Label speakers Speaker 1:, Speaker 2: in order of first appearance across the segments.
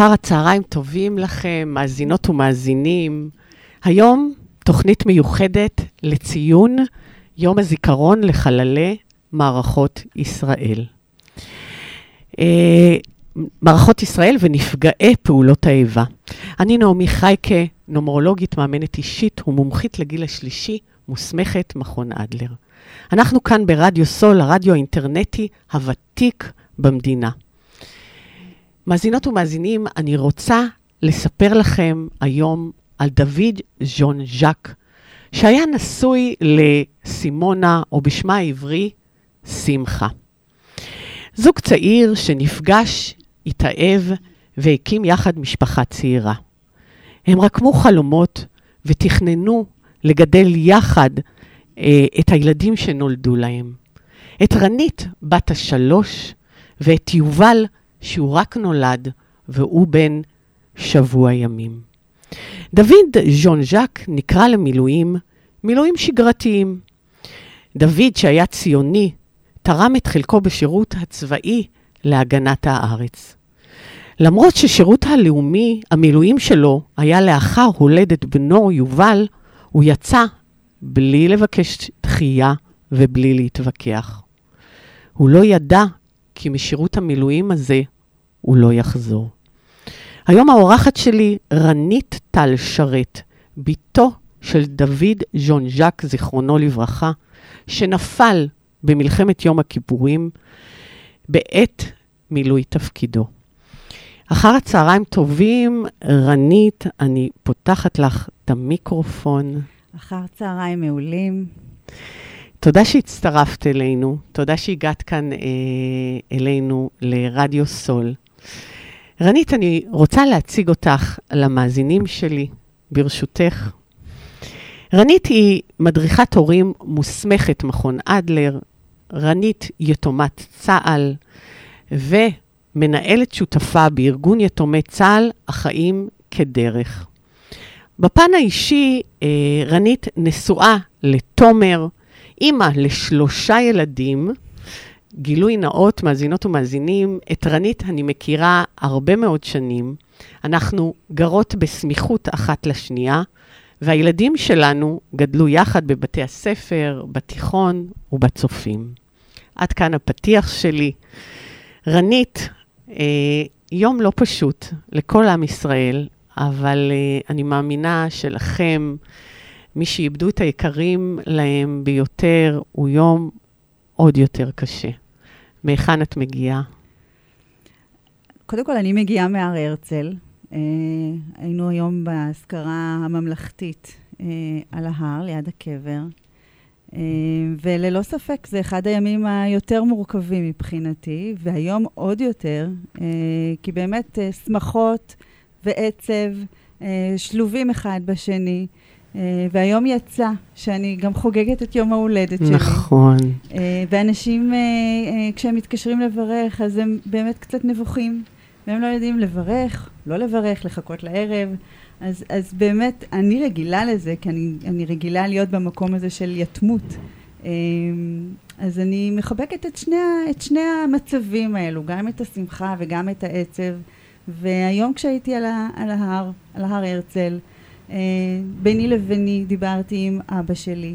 Speaker 1: אחר הצהריים טובים לכם, מאזינות ומאזינים. היום תוכנית מיוחדת לציון יום הזיכרון לחללי מערכות ישראל. אה, מערכות ישראל ונפגעי פעולות האיבה. אני נעמי חייקה, נומרולוגית, מאמנת אישית ומומחית לגיל השלישי, מוסמכת מכון אדלר. אנחנו כאן ברדיו סול, הרדיו האינטרנטי הוותיק במדינה. מאזינות ומאזינים, אני רוצה לספר לכם היום על דוד ז'ון ז'אק, שהיה נשוי לסימונה, או בשמה העברי, שמחה. זוג צעיר שנפגש, התאהב והקים יחד משפחה צעירה. הם רקמו חלומות ותכננו לגדל יחד אה, את הילדים שנולדו להם. את רנית, בת השלוש, ואת יובל, שהוא רק נולד, והוא בן שבוע ימים. דוד ז'ון ז'אק נקרא למילואים מילואים שגרתיים. דוד, שהיה ציוני, תרם את חלקו בשירות הצבאי להגנת הארץ. למרות ששירות הלאומי, המילואים שלו, היה לאחר הולדת בנו יובל, הוא יצא בלי לבקש דחייה ובלי להתווכח. הוא לא ידע כי משירות המילואים הזה הוא לא יחזור. היום האורחת שלי, רנית טל שרת, בתו של דוד ז'ון ז'אק, זיכרונו לברכה, שנפל במלחמת יום הכיפורים בעת מילוי תפקידו. אחר הצהריים טובים, רנית, אני פותחת לך את המיקרופון.
Speaker 2: אחר צהריים מעולים.
Speaker 1: תודה שהצטרפת אלינו, תודה שהגעת כאן אה, אלינו לרדיו סול. רנית, אני רוצה להציג אותך למאזינים שלי, ברשותך. רנית היא מדריכת הורים מוסמכת מכון אדלר, רנית יתומת צה"ל ומנהלת שותפה בארגון יתומי צה"ל, החיים כדרך. בפן האישי, אה, רנית נשואה לתומר, אימא לשלושה ילדים, גילוי נאות, מאזינות ומאזינים, את רנית אני מכירה הרבה מאוד שנים. אנחנו גרות בסמיכות אחת לשנייה, והילדים שלנו גדלו יחד בבתי הספר, בתיכון ובצופים. עד כאן הפתיח שלי. רנית, אה, יום לא פשוט לכל עם ישראל, אבל אה, אני מאמינה שלכם, מי שאיבדו את היקרים להם ביותר, הוא יום עוד יותר קשה. מהיכן את מגיעה?
Speaker 2: קודם כל, אני מגיעה מהר הרצל. אה, היינו היום באזכרה הממלכתית אה, על ההר, ליד הקבר. אה, וללא ספק, זה אחד הימים היותר מורכבים מבחינתי, והיום עוד יותר, אה, כי באמת אה, שמחות ועצב אה, שלובים אחד בשני. והיום יצא שאני גם חוגגת את יום ההולדת שלי.
Speaker 1: נכון.
Speaker 2: Uh, ואנשים, uh, כשהם מתקשרים לברך, אז הם באמת קצת נבוכים, והם לא יודעים לברך, לא לברך, לחכות לערב. אז, אז באמת, אני רגילה לזה, כי אני, אני רגילה להיות במקום הזה של יתמות. אז אני מחבקת את שני, את שני המצבים האלו, גם את השמחה וגם את העצב. והיום כשהייתי על, ה, על ההר, על ההר הרצל, אה, ביני לביני דיברתי עם אבא שלי,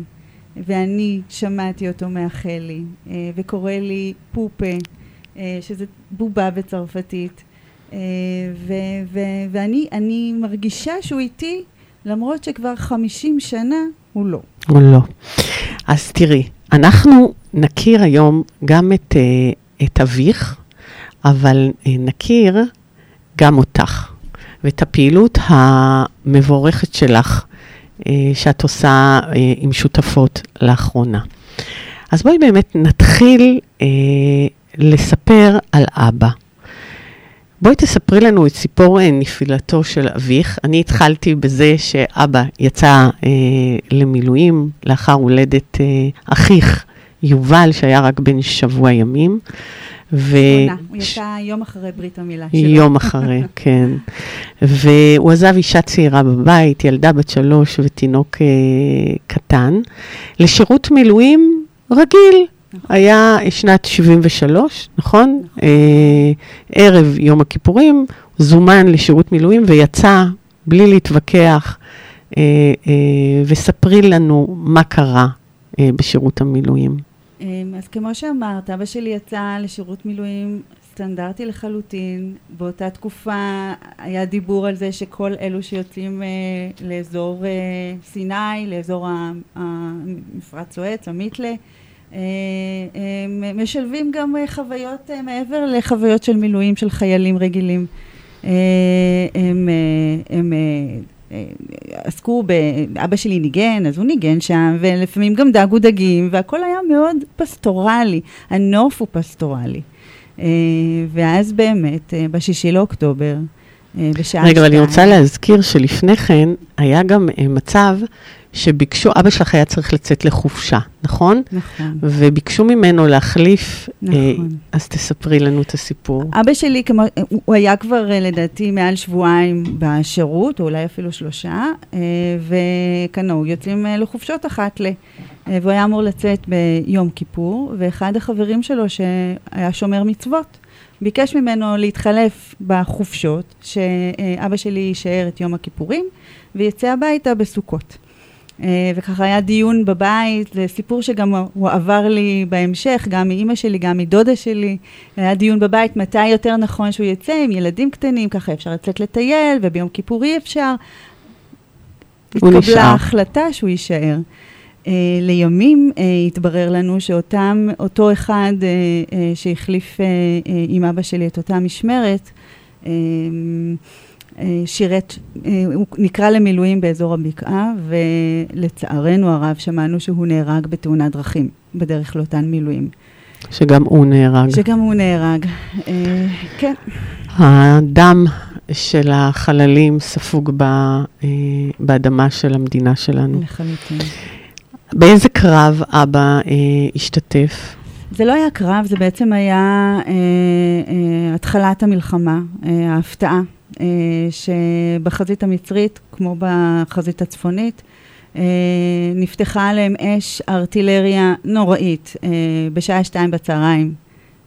Speaker 2: ואני שמעתי אותו מאחל לי, אה, וקורא לי פופה, אה, שזה בובה בצרפתית, ואני מרגישה שהוא איתי, למרות שכבר חמישים שנה הוא לא.
Speaker 1: הוא לא. אז תראי, אנחנו נכיר היום גם את, את אביך, אבל נכיר גם אותך. ואת הפעילות המבורכת שלך, אה, שאת עושה אה, עם שותפות לאחרונה. אז בואי באמת נתחיל אה, לספר על אבא. בואי תספרי לנו את סיפור נפילתו של אביך. אני התחלתי בזה שאבא יצא אה, למילואים לאחר הולדת אה, אחיך, יובל, שהיה רק בן שבוע ימים.
Speaker 2: ו... הוא יצא יום אחרי ברית המילה שלו.
Speaker 1: יום אחרי, כן. והוא עזב אישה צעירה בבית, ילדה בת שלוש ותינוק אה, קטן, לשירות מילואים רגיל. נכון. היה שנת 73, נכון? נכון. אה, ערב יום הכיפורים, זומן לשירות מילואים ויצא בלי להתווכח, אה, אה, וספרי לנו מה קרה אה, בשירות המילואים.
Speaker 2: אמ, אז כמו שאמרת, אבא שלי יצא לשירות מילואים סטנדרטי לחלוטין. באותה תקופה היה דיבור על זה שכל אלו שיוצאים אה, לאזור אה, סיני, לאזור המפרץ סואץ, המיתלה, אה, הם משלבים גם אה, חוויות אה, מעבר לחוויות של מילואים של חיילים רגילים. אה, הם, אה, הם אה, עסקו ב... אבא שלי ניגן, אז הוא ניגן שם, ולפעמים גם דגו דגים, והכל היה מאוד פסטורלי. הנוף הוא פסטורלי. ואז באמת, בשישי לאוקטובר, בשעה שתיים...
Speaker 1: רגע, אבל אני רוצה להזכיר שלפני כן היה גם מצב שביקשו, אבא שלך היה צריך לצאת לחופשה, נכון?
Speaker 2: נכון.
Speaker 1: וביקשו ממנו להחליף,
Speaker 2: נכון. אה,
Speaker 1: אז תספרי לנו את הסיפור.
Speaker 2: אבא שלי, כמו, הוא היה כבר אה, לדעתי מעל שבועיים בשירות, או אולי אפילו שלושה, אה, וכנהוג, יוצאים אה, לחופשות אחת ל... והוא היה אמור לצאת ביום כיפור, ואחד החברים שלו, שהיה שומר מצוות, ביקש ממנו להתחלף בחופשות, שאבא שלי יישאר את יום הכיפורים, ויצא הביתה בסוכות. אה, וככה היה דיון בבית, זה סיפור שגם הוא עבר לי בהמשך, גם מאימא שלי, גם מדודה שלי. היה דיון בבית מתי יותר נכון שהוא יצא עם ילדים קטנים, ככה אפשר לצאת לטייל, וביום כיפור אי אפשר. התקבלה החלטה שהוא יישאר. Uh, לימים uh, התברר לנו שאותו אחד uh, uh, שהחליף uh, uh, עם אבא שלי את אותה משמרת, uh, שירת, אה, הוא נקרא למילואים באזור הבקעה, ולצערנו הרב שמענו שהוא נהרג בתאונת דרכים בדרך לאותן מילואים.
Speaker 1: שגם הוא נהרג.
Speaker 2: שגם הוא נהרג, אה, כן.
Speaker 1: הדם של החללים ספוג ב, באדמה של המדינה שלנו.
Speaker 2: לחלוטין.
Speaker 1: באיזה קרב אבא השתתף?
Speaker 2: זה לא היה קרב, זה בעצם היה אה, אה, התחלת המלחמה, אה, ההפתעה אה, שבחזית המצרית, כמו בחזית הצפונית, אה, נפתחה עליהם אש ארטילריה נוראית אה, בשעה שתיים בצהריים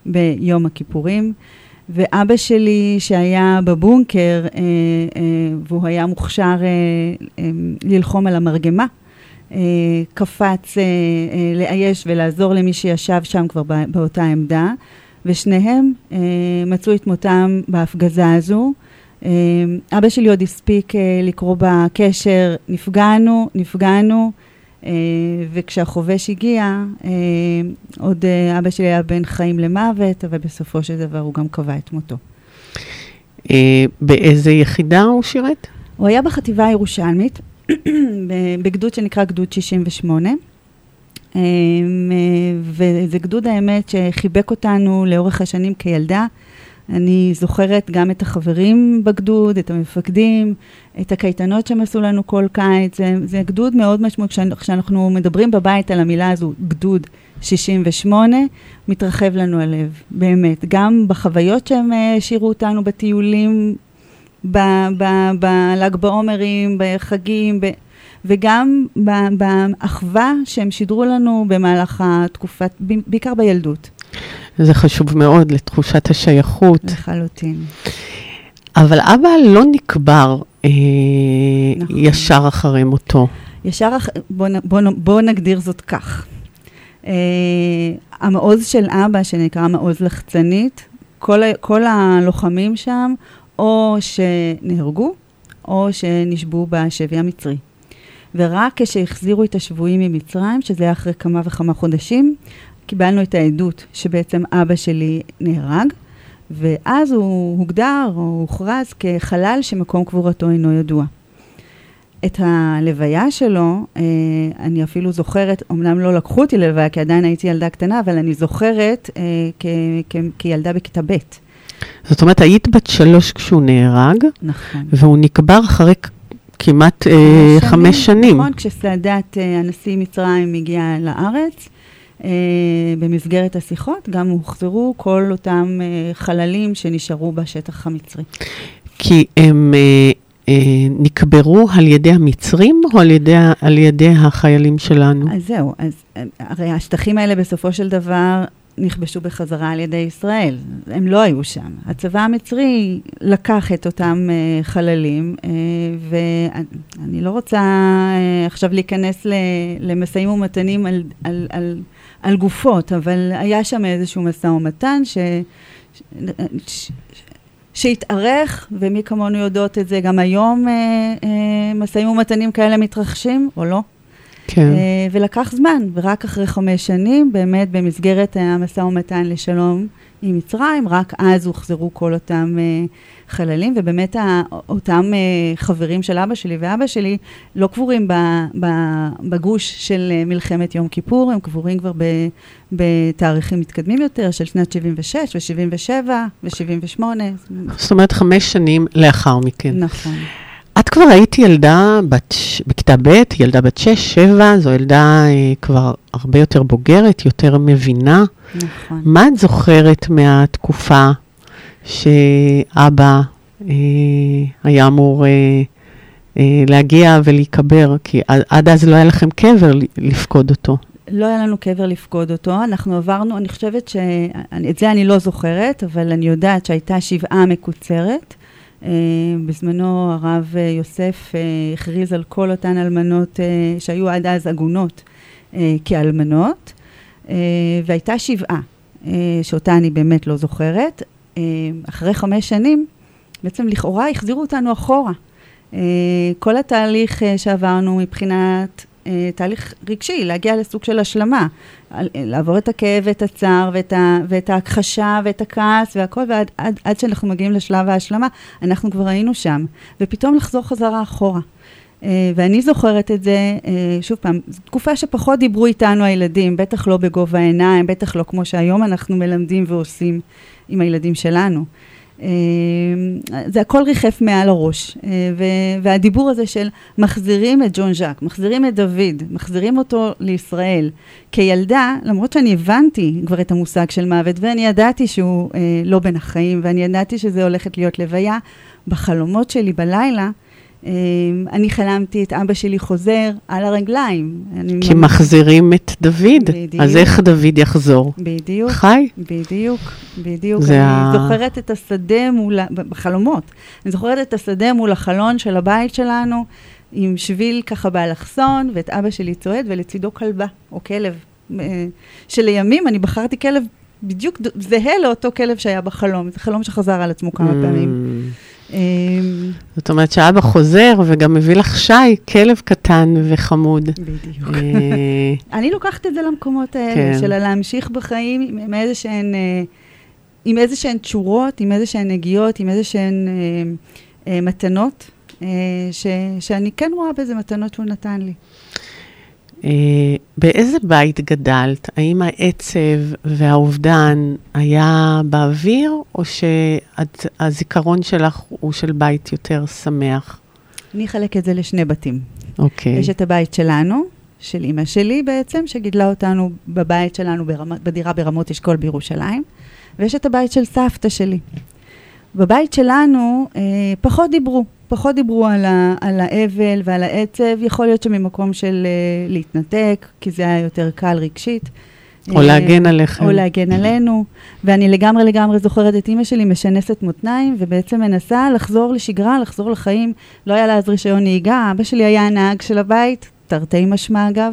Speaker 2: ביום הכיפורים. ואבא שלי, שהיה בבונקר, והוא היה מוכשר ללחום על המרגמה, קפץ לאייש ולעזור למי שישב שם כבר באותה עמדה, ושניהם מצאו את מותם בהפגזה הזו. אמ, אבא שלי עוד הספיק אה, לקרוא בקשר, נפגענו, נפגענו, אה, וכשהחובש הגיע, אה, עוד אבא שלי היה בין חיים למוות, אבל בסופו של דבר הוא גם קבע את מותו.
Speaker 1: באיזה יחידה הוא שירת?
Speaker 2: הוא היה בחטיבה הירושלמית, בגדוד שנקרא גדוד 68. וזה גדוד האמת שחיבק אותנו לאורך השנים כילדה. אני זוכרת גם את החברים בגדוד, את המפקדים, את הקייטנות שהם עשו לנו כל קיץ. זה, זה גדוד מאוד משמעות, כשאנחנו מדברים בבית על המילה הזו, גדוד 68, מתרחב לנו הלב, באמת. גם בחוויות שהם אה, השאירו אותנו בטיולים, בל"ג בעומרים, בחגים, ב... וגם באחווה שהם שידרו לנו במהלך התקופת, בעיקר בילדות.
Speaker 1: זה חשוב מאוד לתחושת השייכות.
Speaker 2: לחלוטין.
Speaker 1: אבל אבא לא נקבר אה, נכון. ישר אחרי מותו.
Speaker 2: ישר אחרי, בוא, בוא, בוא נגדיר זאת כך. אה, המעוז של אבא, שנקרא מעוז לחצנית, כל, כל הלוחמים שם, או שנהרגו, או שנשבו בשבי המצרי. ורק כשהחזירו את השבויים ממצרים, שזה היה אחרי כמה וכמה חודשים, קיבלנו את העדות שבעצם אבא שלי נהרג, ואז הוא הוגדר או הוכרז כחלל שמקום קבורתו אינו ידוע. את הלוויה שלו, אה, אני אפילו זוכרת, אמנם לא לקחו אותי ללוויה כי עדיין הייתי ילדה קטנה, אבל אני זוכרת אה, כ- כ- כילדה בכיתה ב'.
Speaker 1: זאת אומרת, היית בת שלוש כשהוא נהרג,
Speaker 2: נכון.
Speaker 1: והוא נקבר אחרי כמעט חמש, אה, שנים, חמש שנים.
Speaker 2: נכון, כשסעדת אה, הנשיא מצרים הגיעה לארץ. אה, במסגרת השיחות, גם הוחזרו כל אותם אה, חללים שנשארו בשטח המצרי.
Speaker 1: כי הם אה, אה, נקברו על ידי המצרים או על ידי, על ידי החיילים שלנו?
Speaker 2: אז זהו, אז הרי השטחים האלה בסופו של דבר נכבשו בחזרה על ידי ישראל, הם לא היו שם. הצבא המצרי לקח את אותם uh, חללים, uh, ואני לא רוצה uh, עכשיו להיכנס למשאים ומתנים על, על, על, על גופות, אבל היה שם איזשהו משא ומתן ש... ש... שהתארך, ומי כמונו יודעות את זה, גם היום אה, אה, משאים ומתנים כאלה מתרחשים, או לא?
Speaker 1: כן.
Speaker 2: אה, ולקח זמן, ורק אחרי חמש שנים, באמת במסגרת המשא ומתן לשלום עם מצרים, רק אז הוחזרו כל אותם uh, חללים, ובאמת ה, אותם uh, חברים של אבא שלי ואבא שלי לא קבורים ב, ב, בגוש של uh, מלחמת יום כיפור, הם קבורים כבר ב, בתאריכים מתקדמים יותר, של שנת 76 ו-77 ו-78.
Speaker 1: זאת אומרת, חמש שנים לאחר מכן.
Speaker 2: נכון.
Speaker 1: את כבר היית ילדה בת, בכיתה ב', ילדה בת 6-7, זו ילדה אה, כבר הרבה יותר בוגרת, יותר מבינה.
Speaker 2: נכון.
Speaker 1: מה את זוכרת מהתקופה שאבא אה, היה אמור אה, אה, להגיע ולהיקבר? כי עד, עד אז לא היה לכם קבר לפקוד אותו.
Speaker 2: לא היה לנו קבר לפקוד אותו, אנחנו עברנו, אני חושבת שאת זה אני לא זוכרת, אבל אני יודעת שהייתה שבעה מקוצרת. Uh, בזמנו הרב uh, יוסף uh, הכריז על כל אותן אלמנות שהיו עד אז עגונות כאלמנות, והייתה שבעה, שאותה אני באמת לא זוכרת. אחרי חמש שנים, בעצם לכאורה החזירו אותנו אחורה. כל התהליך שעברנו מבחינת אה, תהליך רגשי, להגיע לסוג של השלמה. לעבור את הכאב ואת הצער ואת, ה, ואת ההכחשה ואת הכעס והכל, ועד עד, עד שאנחנו מגיעים לשלב ההשלמה, אנחנו כבר היינו שם. ופתאום לחזור חזרה אחורה. Uh, ואני זוכרת את זה, שוב פעם, זו תקופה שפחות דיברו איתנו הילדים, בטח לא בגובה העיניים, בטח לא כמו שהיום אנחנו מלמדים ועושים עם הילדים שלנו. אמ, זה הכל ריחף מעל הראש. אה, והדיבור הזה של מחזירים את ג'ון ז'אק, מחזירים את דוד, מחזירים אותו לישראל. כילדה, למרות שאני הבנתי כבר את המושג של מוות, ואני ידעתי שהוא אה, לא בין החיים, ואני ידעתי שזה הולכת להיות לוויה, בחלומות שלי בלילה, אני חלמתי את אבא שלי חוזר על הרגליים.
Speaker 1: כי ממש... מחזירים את דוד, בדיוק. אז איך דוד יחזור?
Speaker 2: בדיוק.
Speaker 1: חי?
Speaker 2: בדיוק, בדיוק. אני ה... זוכרת את השדה מול, בחלומות, אני זוכרת את השדה מול החלון של הבית שלנו, עם שביל ככה באלכסון, ואת אבא שלי צועד, ולצידו כלבה, או כלב. אה, שלימים אני בחרתי כלב בדיוק זהה לאותו כלב שהיה בחלום. זה חלום שחזר על עצמו כמה mm. פעמים.
Speaker 1: אמ, זאת אומרת שאבא חוזר וגם מביא לך שי, כלב קטן וחמוד.
Speaker 2: בדיוק. אה, אני לוקחת את זה למקומות האלה, כן. של להמשיך בחיים עם איזה שהן, אה, עם איזה שהן תשורות, עם איזה שהן נגיעות, עם איזה שהן אה, מתנות, שאני כן רואה בזה מתנות שהוא נתן לי.
Speaker 1: אה, באיזה בית גדלת? האם העצב והאובדן היה באוויר, או שהזיכרון שלך הוא של בית יותר שמח?
Speaker 2: אני אחלק את זה לשני בתים.
Speaker 1: אוקיי.
Speaker 2: יש את הבית שלנו, של אימא שלי בעצם, שגידלה אותנו בבית שלנו ברמ... בדירה ברמות אשכול בירושלים, ויש את הבית של סבתא שלי. בבית שלנו אה, פחות דיברו. פחות דיברו על, ה, על האבל ועל העצב, יכול להיות שממקום של uh, להתנתק, כי זה היה יותר קל רגשית.
Speaker 1: או להגן עליכם.
Speaker 2: או להגן עלינו. ואני לגמרי לגמרי זוכרת את אימא שלי משנסת מותניים, ובעצם מנסה לחזור לשגרה, לחזור לחיים. לא היה לה אז רישיון נהיגה, אבא שלי היה הנהג של הבית, תרתי משמע אגב.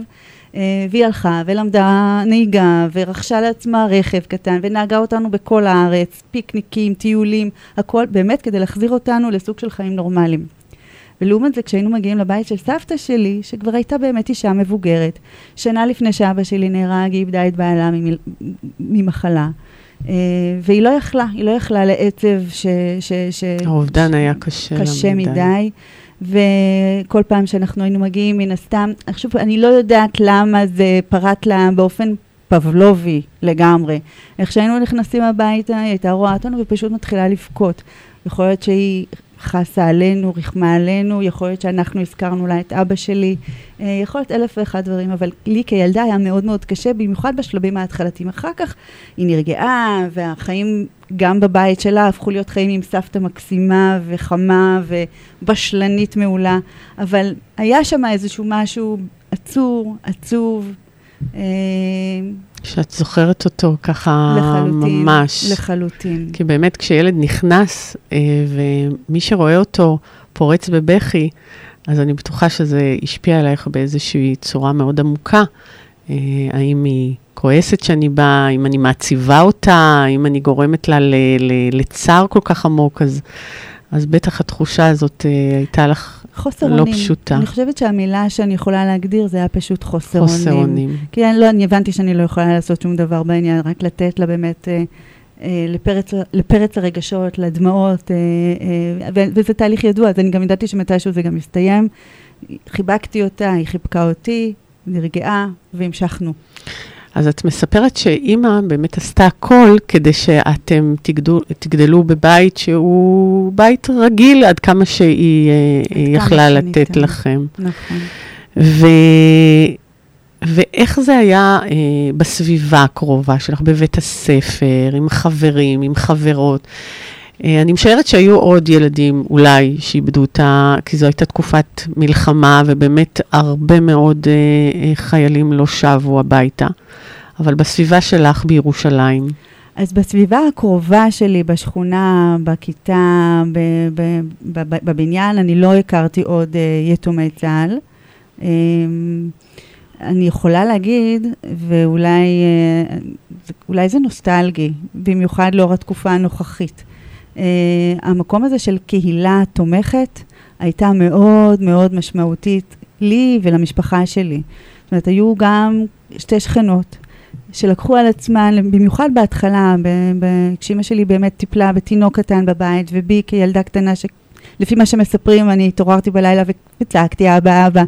Speaker 2: אה, והיא הלכה ולמדה נהיגה ורכשה לעצמה רכב קטן ונהגה אותנו בכל הארץ, פיקניקים, טיולים, הכל באמת כדי להחזיר אותנו לסוג של חיים נורמליים. ולעומת זה, כשהיינו מגיעים לבית של סבתא שלי, שכבר הייתה באמת אישה מבוגרת, שנה לפני שאבא שלי נהרג, היא איבדה את בעלה ממחלה. Uh, והיא לא יכלה, היא לא יכלה לעצב ש... ש, ש
Speaker 1: האובדן ש, היה קשה
Speaker 2: קשה מדי. מדי. וכל פעם שאנחנו היינו מגיעים, מן הסתם, עכשיו, אני לא יודעת למה זה פרט לה באופן פבלובי לגמרי. איך שהיינו נכנסים הביתה, היא הייתה רואה אותנו ופשוט מתחילה לבכות. יכול להיות שהיא חסה עלינו, ריחמה עלינו, יכול להיות שאנחנו הזכרנו לה את אבא שלי, אה, יכול להיות אלף ואחד דברים, אבל לי כילדה היה מאוד מאוד קשה, במיוחד בשלבים ההתחלתיים. אחר כך היא נרגעה, והחיים גם בבית שלה הפכו להיות חיים עם סבתא מקסימה וחמה ובשלנית מעולה, אבל היה שם איזשהו משהו עצור, עצוב.
Speaker 1: שאת זוכרת אותו ככה
Speaker 2: לחלוטין,
Speaker 1: ממש.
Speaker 2: לחלוטין.
Speaker 1: כי באמת כשילד נכנס אה, ומי שרואה אותו פורץ בבכי, אז אני בטוחה שזה השפיע עלייך באיזושהי צורה מאוד עמוקה. אה, האם היא כועסת שאני באה, אם אני מעציבה אותה, אם אני גורמת לה ל- ל- לצער כל כך עמוק, אז, אז בטח התחושה הזאת אה, הייתה לך
Speaker 2: חוסר
Speaker 1: לא
Speaker 2: אונים.
Speaker 1: פשוטה.
Speaker 2: אני חושבת שהמילה שאני יכולה להגדיר זה היה פשוט חוסר אונים.
Speaker 1: חוסר אונים.
Speaker 2: כי אני, לא, אני הבנתי שאני לא יכולה לעשות שום דבר בעניין, רק לתת לה באמת אה, אה, לפרץ, לפרץ הרגשות, לדמעות, אה, אה, ו- וזה תהליך ידוע, אז אני גם ידעתי שמתישהו זה גם יסתיים. חיבקתי אותה, היא חיבקה אותי, נרגעה, והמשכנו.
Speaker 1: אז את מספרת שאימא באמת עשתה הכל כדי שאתם תגדלו, תגדלו בבית שהוא בית רגיל עד כמה שהיא אה,
Speaker 2: כמה
Speaker 1: יכלה לתת
Speaker 2: שניתן.
Speaker 1: לכם.
Speaker 2: נכון.
Speaker 1: ו... ואיך זה היה אה, בסביבה הקרובה שלך, בבית הספר, עם חברים, עם חברות? אה, אני משערת שהיו עוד ילדים אולי שאיבדו אותה, כי זו הייתה תקופת מלחמה, ובאמת הרבה מאוד אה, אה, חיילים לא שבו הביתה. אבל בסביבה שלך בירושלים,
Speaker 2: אז בסביבה הקרובה שלי, בשכונה, בכיתה, בבניין, אני לא הכרתי עוד אה, יתומי צה"ל. אה, אני יכולה להגיד, ואולי זה- אולי זה נוסטלגי, במיוחד לאור התקופה הנוכחית. אה, המקום הזה של קהילה תומכת הייתה מאוד מאוד משמעותית לי ולמשפחה שלי. זאת אומרת, היו גם שתי שכנות שלקחו על עצמן, במיוחד בהתחלה, ב- ב- כשאימא שלי באמת טיפלה בתינוק קטן בבית, ובי כילדה קטנה, שלפי מה שמספרים, אני התעוררתי בלילה וצעקתי אבא אבא.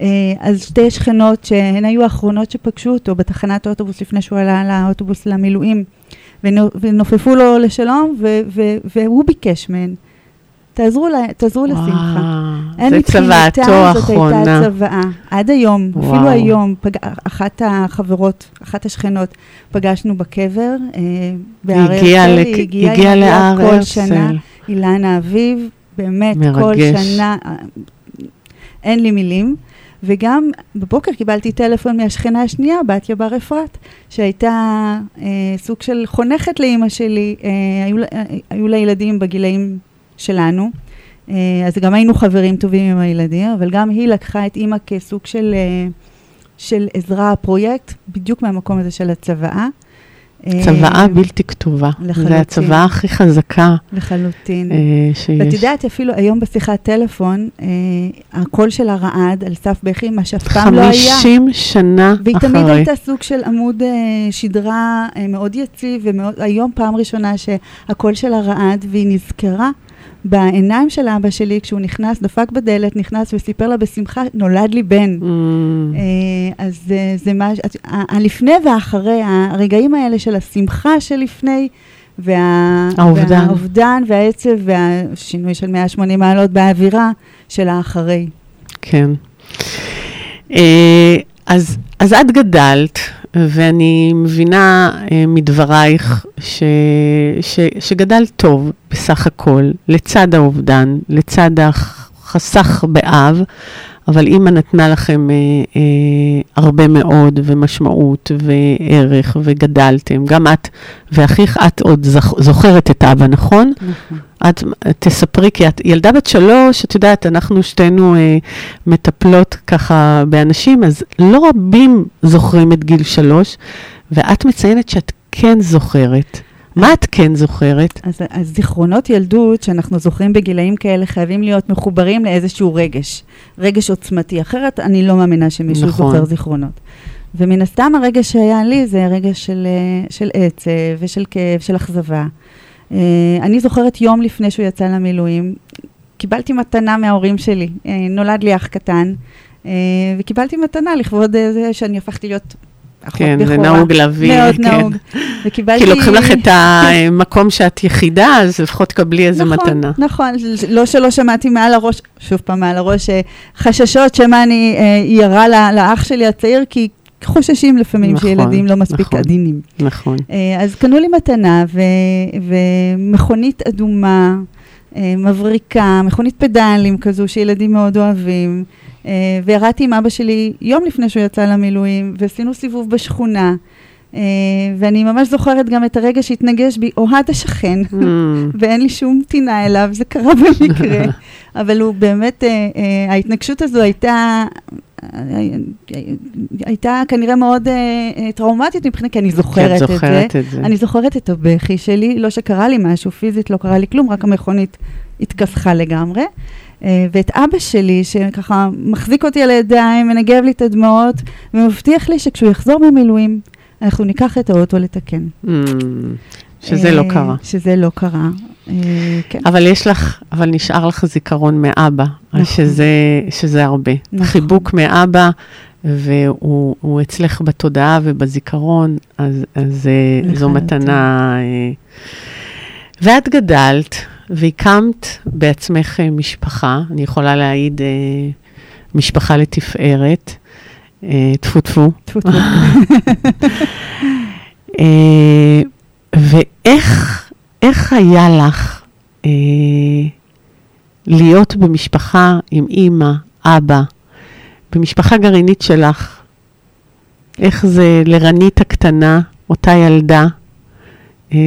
Speaker 2: אה, אז שתי שכנות שהן היו האחרונות שפגשו אותו בתחנת האוטובוס לפני שהוא עלה לאוטובוס למילואים, ונו- ונופפו לו לשלום, ו- ו- והוא ביקש מהן, תעזרו, לה, תעזרו לשמחה. הן
Speaker 1: זה צוואתו
Speaker 2: זאת
Speaker 1: האחרונה.
Speaker 2: הייתה צוואה. עד היום,
Speaker 1: וואו.
Speaker 2: אפילו היום, פג... אחת החברות, אחת השכנות, פגשנו בקבר אה, בהר הרצל.
Speaker 1: הגיעה לק-
Speaker 2: היא הגיעה,
Speaker 1: הגיעה
Speaker 2: היא מגיעה
Speaker 1: להר
Speaker 2: כל שנה. אילנה אביב, באמת,
Speaker 1: מרגש.
Speaker 2: כל שנה, אה, אין לי מילים. וגם בבוקר קיבלתי טלפון מהשכנה השנייה, בתיה בר אפרת, שהייתה אה, סוג של חונכת לאימא שלי, אה, היו, אה, היו לה ילדים בגילאים שלנו, אה, אז גם היינו חברים טובים עם הילדים, אבל גם היא לקחה את אימא כסוג של, אה, של עזרה פרויקט, בדיוק מהמקום הזה של הצוואה. אה,
Speaker 1: צוואה בלתי כתובה.
Speaker 2: לחלוטין.
Speaker 1: זה הצוואה הכי חזקה
Speaker 2: לחלוטין.
Speaker 1: שיש.
Speaker 2: ואת יודעת, אפילו היום בשיחת טלפון, הקול שלה רעד על סף בכי, מה שאף פעם לא היה.
Speaker 1: 50 שנה
Speaker 2: והיא
Speaker 1: אחרי.
Speaker 2: תמיד הייתה סוג של עמוד שדרה מאוד יציב, והיום פעם ראשונה שהקול שלה רעד, והיא נזכרה בעיניים של אבא שלי, כשהוא נכנס, דפק בדלת, נכנס וסיפר לה בשמחה, נולד לי בן.
Speaker 1: Mm,
Speaker 2: אה, אז אה, זה מה, ש- ה- הלפני והאחרי, הרגעים האלה של השמחה שלפני, וה,
Speaker 1: האובדן.
Speaker 2: והאובדן והעצב והשינוי של 180 מעלות באווירה של האחרי.
Speaker 1: כן. אה, אז, אז את גדלת, ואני מבינה אה, מדברייך ש, ש, שגדלת טוב בסך הכל, לצד האובדן, לצד החסך באב, אבל אימא נתנה לכם אה, אה, הרבה מאוד, ומשמעות, וערך, וגדלתם. גם את ואחיך, את עוד זכ, זוכרת את אבא, נכון?
Speaker 2: נכון.
Speaker 1: את תספרי, כי את ילדה בת שלוש, את יודעת, אנחנו שתינו אה, מטפלות ככה באנשים, אז לא רבים זוכרים את גיל שלוש, ואת מציינת שאת כן זוכרת. מה את כן זוכרת?
Speaker 2: אז, אז זיכרונות ילדות שאנחנו זוכרים בגילאים כאלה חייבים להיות מחוברים לאיזשהו רגש, רגש עוצמתי, אחרת אני לא מאמינה שמישהו
Speaker 1: נכון.
Speaker 2: זוכר זיכרונות. ומן הסתם הרגש שהיה לי זה רגש של, אה, של עצב ושל כאב, של אכזבה. אה, אני זוכרת יום לפני שהוא יצא למילואים, קיבלתי מתנה מההורים שלי, אה, נולד לי אח קטן, וקיבלתי מתנה לכבוד זה שאני הפכתי להיות
Speaker 1: כן. זה נהוג להביא,
Speaker 2: מאוד
Speaker 1: כן.
Speaker 2: נהוג. וקיבלתי...
Speaker 1: כי לוקחים לך את המקום שאת יחידה, אז לפחות תקבלי איזה
Speaker 2: נכון,
Speaker 1: מתנה.
Speaker 2: נכון, לא שלא שמעתי מעל הראש, שוב פעם מעל הראש, אה, חששות שמא אני אה, ירה ל- לאח שלי הצעיר, כי חוששים לפעמים
Speaker 1: נכון,
Speaker 2: שילדים לא מספיק
Speaker 1: נכון.
Speaker 2: עדינים.
Speaker 1: נכון.
Speaker 2: אה, אז קנו לי מתנה ו- ומכונית אדומה, אה, מבריקה, מכונית פדלים כזו שילדים מאוד אוהבים. אה, וירדתי עם אבא שלי יום לפני שהוא יצא למילואים, ועשינו סיבוב בשכונה. אה, ואני ממש זוכרת גם את הרגע שהתנגש בי אוהד השכן,
Speaker 1: Mm.
Speaker 2: ואין לי שום טינה אליו, זה קרה במקרה. אבל הוא באמת, אה, אה, ההתנגשות הזו הייתה, אה, הייתה כנראה מאוד אה, אה, טראומטית מבחינת, כי אני זוכרת את
Speaker 1: את
Speaker 2: זה.
Speaker 1: זוכרת את זה.
Speaker 2: אני זוכרת את הבכי שלי, לא שקרה לי משהו פיזית, לא קרה לי כלום, רק המכונית התכסחה לגמרי. אה, ואת אבא שלי, שככה מחזיק אותי על הידיים, מנגב לי את הדמעות, ומבטיח לי שכשהוא יחזור ממילואים, אנחנו ניקח את האוטו לתקן.
Speaker 1: Mm. שזה לא קרה.
Speaker 2: שזה לא קרה, כן.
Speaker 1: אבל יש לך, אבל נשאר לך זיכרון מאבא,
Speaker 2: נכון.
Speaker 1: שזה, שזה הרבה.
Speaker 2: נכון.
Speaker 1: חיבוק מאבא, והוא הוא אצלך בתודעה ובזיכרון, אז, אז אה, זו
Speaker 2: לחלוטין.
Speaker 1: מתנה. אה. ואת גדלת והקמת בעצמך אה, משפחה, אני יכולה להעיד אה, משפחה לתפארת, אה, טפו טפו.
Speaker 2: טפו טפו.
Speaker 1: אה, ואיך איך היה לך אה, להיות במשפחה עם אימא, אבא, במשפחה גרעינית שלך? איך זה לרנית הקטנה, אותה ילדה, אה,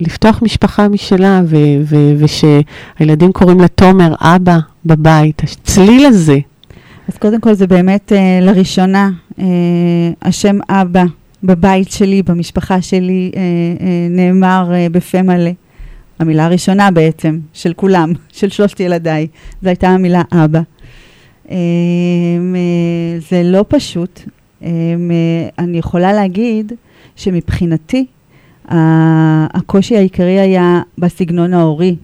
Speaker 1: לפתוח משפחה משלה, ו- ו- ושהילדים קוראים לה תומר, אבא, בבית, הצליל הזה.
Speaker 2: אז קודם כל זה באמת אה, לראשונה, אה, השם אבא בבית שלי, במשפחה שלי, אה, אה, נאמר אה, בפה מלא. המילה הראשונה בעצם, של כולם, של שלושת ילדיי, זו הייתה המילה אבא. אה, זה לא פשוט. אני יכולה להגיד שמבחינתי, הקושי העיקרי היה בסגנון ההורי,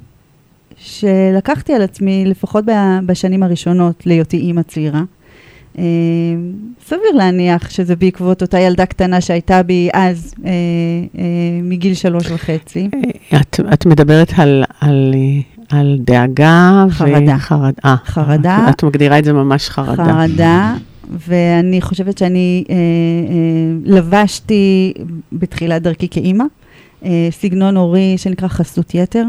Speaker 2: שלקחתי על עצמי, לפחות בשנים הראשונות, להיותי אימא צעירה. אה, סביר להניח שזה בעקבות אותה ילדה קטנה שהייתה בי אז, אה, אה, מגיל שלוש וחצי.
Speaker 1: את, את מדברת על, על, אה, על דאגה
Speaker 2: חרדה.
Speaker 1: וחרד... אה,
Speaker 2: חרדה.
Speaker 1: את מגדירה את זה ממש חרדה.
Speaker 2: חרדה, ואני חושבת שאני אה, אה, לבשתי בתחילת דרכי כאימא, אה, סגנון הורי שנקרא חסות יתר.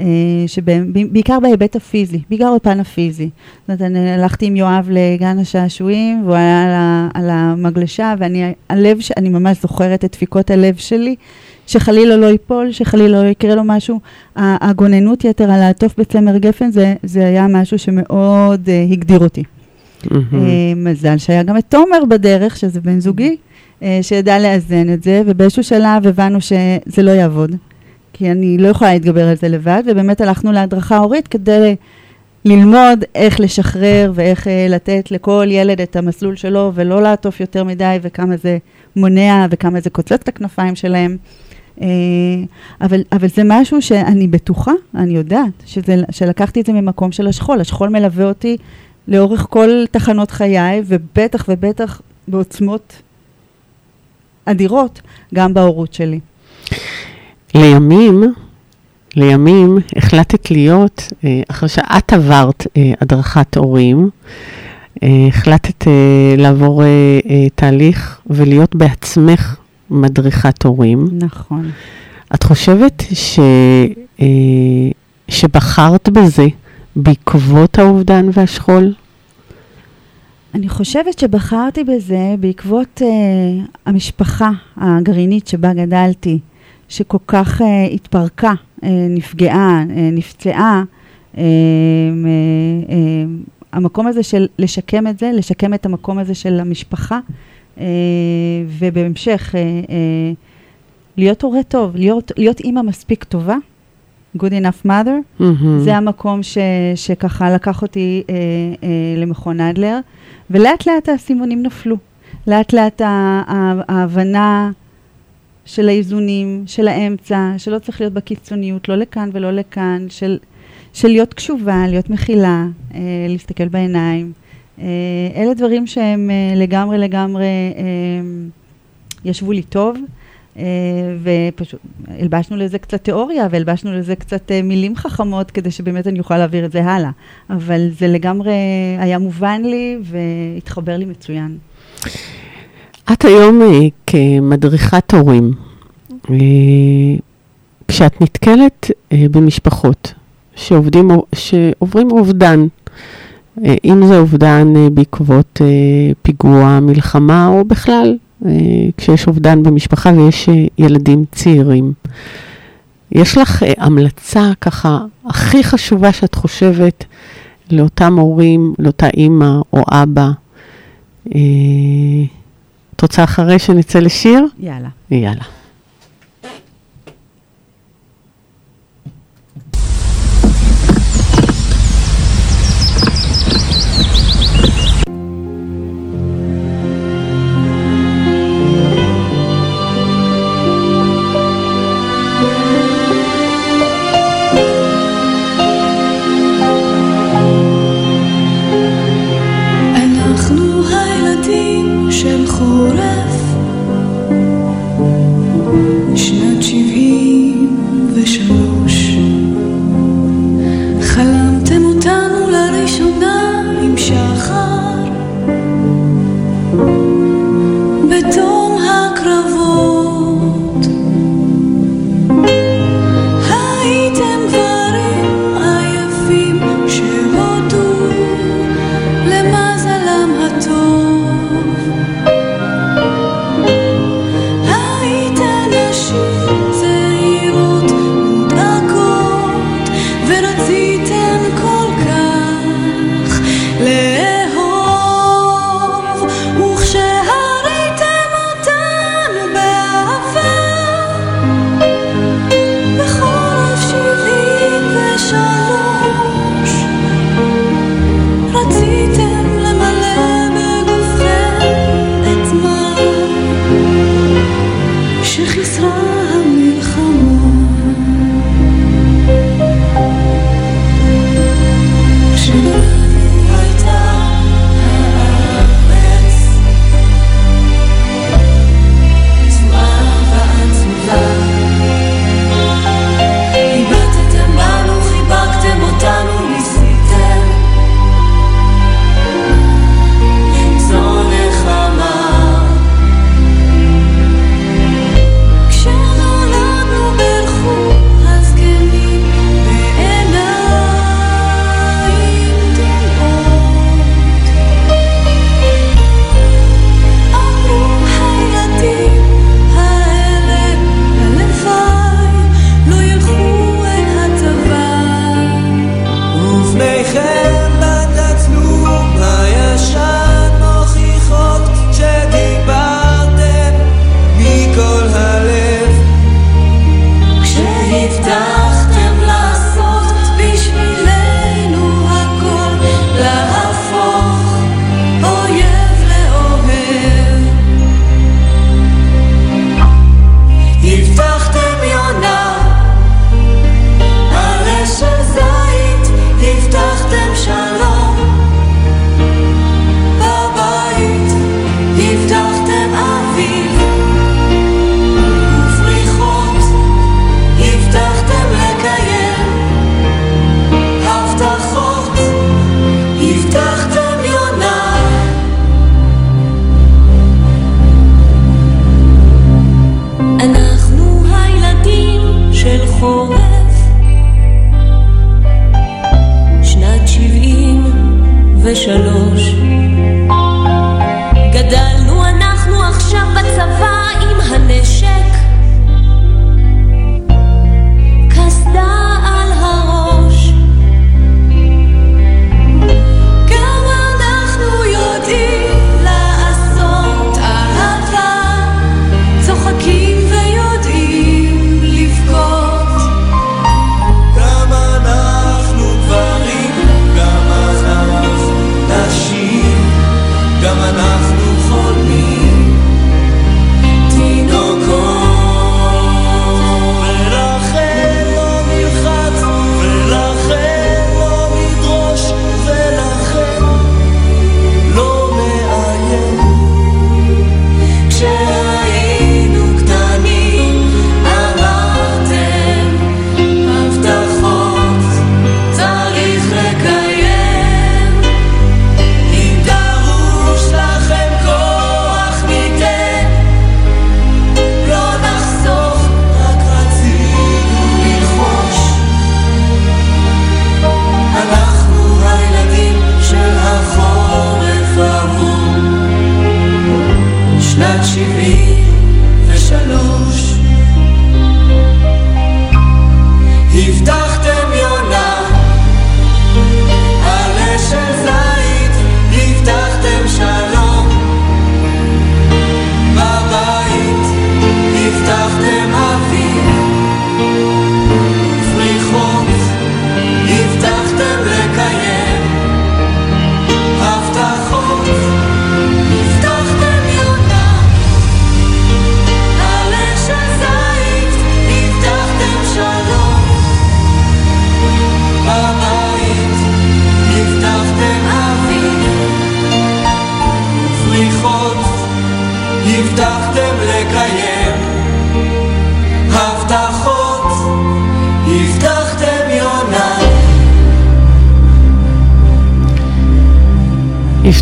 Speaker 2: אה, שבעיקר בהיבט הפיזי, בעיקר בפן הפיזי. זאת אומרת, אני הלכתי עם יואב לגן השעשועים, והוא היה על, ה, על המגלשה, ואני, הלב, ש- אני ממש זוכרת את דפיקות הלב שלי, שחלילה לא ייפול, שחלילה לא יקרה לו משהו. הגוננות יתר על לעטוף בצמר גפן, זה, זה היה משהו שמאוד אה, הגדיר אותי.
Speaker 1: מהמם.
Speaker 2: אה, מזל שהיה גם את תומר בדרך, שזה בן זוגי, אה, שידע לאזן את זה, ובאיזשהו שלב הבנו שזה לא יעבוד, כי אני לא יכולה להתגבר על זה לבד, ובאמת הלכנו להדרכה הורית כדי ללמוד איך לשחרר ואיך אה, לתת לכל ילד את המסלול שלו, ולא לעטוף יותר מדי, וכמה זה מונע וכמה זה קוצץ את הכנפיים שלהם. אה, אבל, אבל זה משהו שאני בטוחה, אני יודעת, שזה, שלקחתי את זה ממקום של השכול. השכול מלווה אותי לאורך כל תחנות חיי, ובטח ובטח בעוצמות אדירות, גם בהורות שלי.
Speaker 1: לימים, לימים החלטת להיות, אה, אחרי שאת עברת אה, הדרכת הורים, אה, החלטת לעבור תהליך ולהיות בעצמך מדריכת הורים.
Speaker 2: נכון.
Speaker 1: את חושבת ש, שבחרת בזה בעקבות האובדן והשכול?
Speaker 2: אני חושבת שבחרתי בזה בעקבות uh, המשפחה הגרעינית שבה גדלתי, שכל כך uh, התפרקה, uh, נפגעה, uh, נפצעה. Uh, uh, uh, המקום הזה של לשקם את זה, לשקם את המקום הזה של המשפחה, uh, ובהמשך uh, uh, להיות הורה טוב, להיות, להיות אימא מספיק טובה, good enough mother,
Speaker 1: מהמם.
Speaker 2: זה המקום ש, שככה לקח אותי אה, אה, למכון אדלר, ולאט לאט האסימונים נפלו. לאט לאט ההבנה של האיזונים, של האמצע, שלא צריך להיות בקיצוניות, לא לכאן ולא לכאן, של, של להיות קשובה, להיות מכילה, אה, להסתכל בעיניים. אה, אלה דברים שהם אה, לגמרי לגמרי אה, ישבו לי טוב. אה, ופשוט הלבשנו לזה קצת תיאוריה והלבשנו לזה קצת אה, מילים חכמות כדי שבאמת אני אוכל להעביר את זה הלאה. אבל זה לגמרי היה מובן לי והתחבר לי מצוין.
Speaker 1: את היום אה, כמדריכת הורים, אה, כשאת נתקלת אה, במשפחות שעובדים, שעוברים אובדן, אם זה אובדן בעקבות פיגוע, מלחמה, או בכלל
Speaker 3: כשיש אובדן במשפחה ויש ילדים צעירים. יש לך המלצה ככה הכי חשובה שאת חושבת לאותם הורים, לאותה אימא או אבא? את רוצה אחרי שנצא לשיר?
Speaker 2: יאללה.
Speaker 3: יאללה.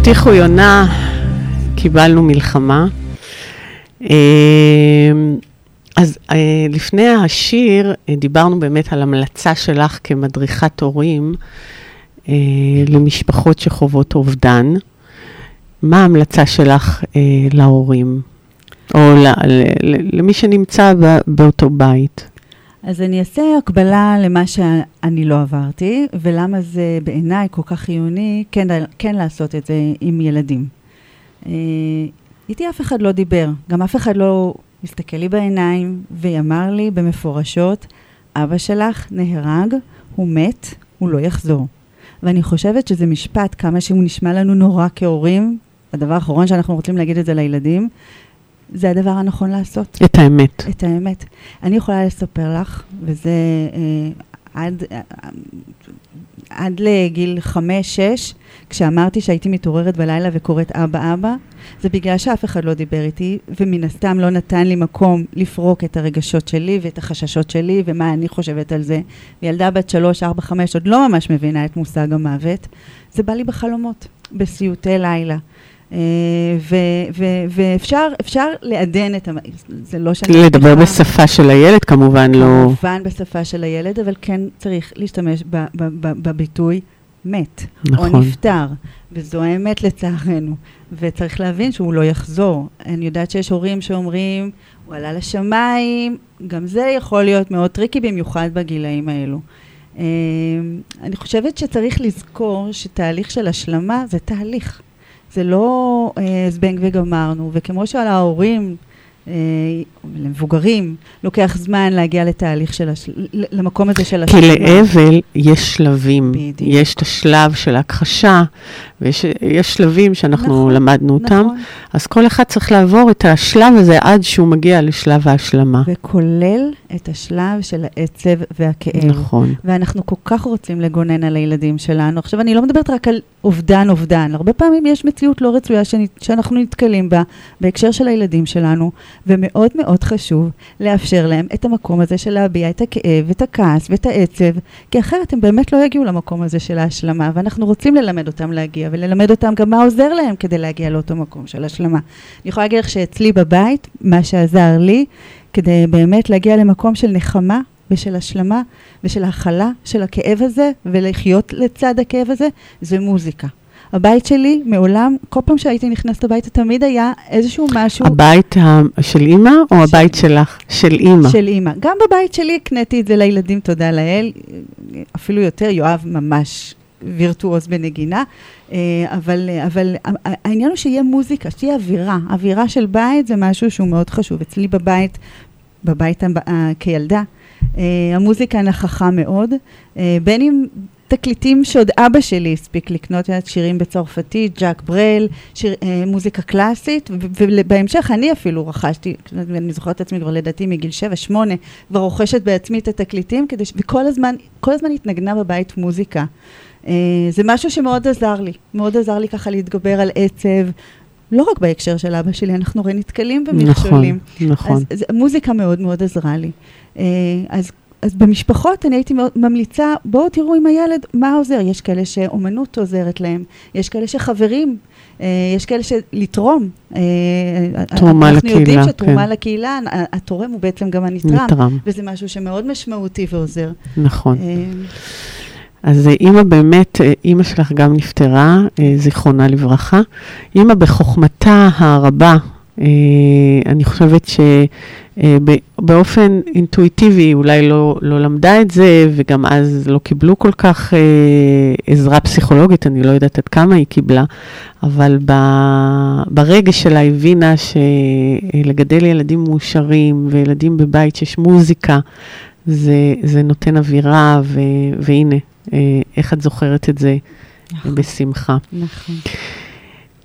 Speaker 1: הבטיחו יונה, קיבלנו מלחמה. אה, אז אה, לפני השיר אה, דיברנו באמת על המלצה שלך כמדריכת הורים למשפחות שחוות אובדן. מה ההמלצה שלך להורים, או למי שנמצא באותו בית?
Speaker 2: אז אני אעשה הקבלה למה שאני לא עברתי, ולמה זה בעיניי כל כך חיוני כן, כן לעשות את זה עם ילדים. איתי אף אחד לא דיבר, גם אף אחד לא הסתכל לי בעיניים ואמר לי במפורשות, אבא שלך נהרג, הוא מת, הוא לא יחזור. ואני חושבת שזה משפט, כמה שהוא נשמע לנו נורא כהורים, הדבר האחרון שאנחנו רוצים להגיד את זה לילדים, זה הדבר הנכון לעשות.
Speaker 1: את האמת.
Speaker 2: את האמת. אני יכולה לספר לך, וזה אה, עד, אה, עד לגיל חמש-שש, כשאמרתי שהייתי מתעוררת בלילה וקוראת אבא אבא, זה בגלל שאף אחד לא דיבר איתי, ומן הסתם לא נתן לי מקום לפרוק את הרגשות שלי ואת החששות שלי ומה אני חושבת על זה. ילדה בת שלוש, ארבע, חמש, עוד לא ממש מבינה את מושג המוות. זה בא לי בחלומות, בסיוטי לילה. Uh, ואפשר לעדן את ה... זה לא שאני...
Speaker 1: לדבר בשפה של הילד, כמובן לא...
Speaker 2: כמובן בשפה של הילד, אבל כן צריך להשתמש בביטוי מת, נכון. או נפטר, וזו האמת לצערנו, וצריך להבין שהוא לא יחזור. אני יודעת שיש הורים שאומרים, הוא עלה לשמיים, גם זה יכול להיות מאוד טריקי, במיוחד בגילאים האלו. אמ, אני חושבת שצריך לזכור שתהליך של השלמה זה תהליך. זה לא אה, זבנג וגמרנו, וכמו שעל ההורים למבוגרים, לוקח זמן להגיע לתהליך של, הש... למקום הזה של
Speaker 1: השלמה. כי לאבל יש שלבים. בדיוק. יש את השלב של ההכחשה, ויש שלבים שאנחנו נכון, למדנו אותם. נכון. אז כל אחד צריך לעבור את השלב הזה עד שהוא מגיע לשלב ההשלמה.
Speaker 2: וכולל את השלב של העצב והכאב.
Speaker 1: נכון.
Speaker 2: ואנחנו כל כך רוצים לגונן על הילדים שלנו. עכשיו, אני לא מדברת רק על אובדן אובדן. הרבה פעמים יש מציאות לא רצויה שאנחנו נתקלים בה בהקשר של הילדים שלנו, ומאוד מאוד חשוב לאפשר להם את המקום הזה של להביע את הכאב, את הכעס ואת העצב, כי אחרת הם באמת לא יגיעו למקום הזה של ההשלמה, ואנחנו רוצים ללמד אותם להגיע, וללמד אותם גם מה עוזר להם כדי להגיע לאותו מקום של השלמה. אני יכולה להגיד לך שאצלי בבית, מה שעזר לי, כדי באמת להגיע למקום של נחמה ושל השלמה ושל הכלה של הכאב הזה ולחיות לצד הכאב הזה, זה מוזיקה. הבית שלי מעולם, כל פעם שהייתי נכנסת הביתה, תמיד היה איזשהו משהו...
Speaker 1: הבית של אימא או של... הבית שלך? של אימא.
Speaker 2: של אימא. גם בבית שלי הקניתי את זה לילדים, תודה לאל, אפילו יותר, יואב ממש וירטואוז בנגינה, אה, אבל, אבל העניין הוא שיהיה מוזיקה, שתהיה אווירה. אווירה של בית זה משהו שהוא מאוד חשוב. אצלי בבית, בבית כילדה, אה, המוזיקה נכחה מאוד, אה, בין אם תקליטים שעוד אבא שלי הספיק לקנות, שירים בצרפתית, ג'אק ברל, שיר, אה, מוזיקה קלאסית, ובהמשך אני אפילו רכשתי, אני זוכרת את עצמי כבר לדעתי מגיל 7-8, כבר רוכשת בעצמי את התקליטים, כדי ש... וכל הזמן, כל הזמן התנגנה בבית מוזיקה. אה, זה משהו שמאוד עזר לי, מאוד עזר לי ככה להתגבר על עצב, לא רק בהקשר של אבא שלי, אנחנו הרי נתקלים במכשולים.
Speaker 1: נכון, נכון.
Speaker 2: אז, אז מוזיקה מאוד מאוד עזרה לי. אה, אז אז במשפחות אני הייתי ממליצה, בואו תראו עם הילד מה עוזר. יש כאלה שאומנות עוזרת להם, יש כאלה שחברים, אה, יש כאלה שלתרום.
Speaker 1: אה, תרומה
Speaker 2: אנחנו
Speaker 1: לקהילה,
Speaker 2: אנחנו יודעים שתרומה כן. לקהילה, התורם הוא בעצם גם הנתרם. נתרם. וזה משהו שמאוד משמעותי ועוזר.
Speaker 1: נכון. אה, אז אימא באמת, אימא שלך גם נפטרה, זיכרונה לברכה. אימא בחוכמתה הרבה, אני חושבת ש... אה, באופן אינטואיטיבי אולי לא, לא למדה את זה, וגם אז לא קיבלו כל כך אה, עזרה פסיכולוגית, אני לא יודעת עד כמה היא קיבלה, אבל ב, ברגש שלה הבינה שלגדל ילדים מאושרים וילדים בבית שיש מוזיקה, זה, זה נותן אווירה, ו, והנה, אה, איך את זוכרת את זה נכון. בשמחה.
Speaker 2: נכון.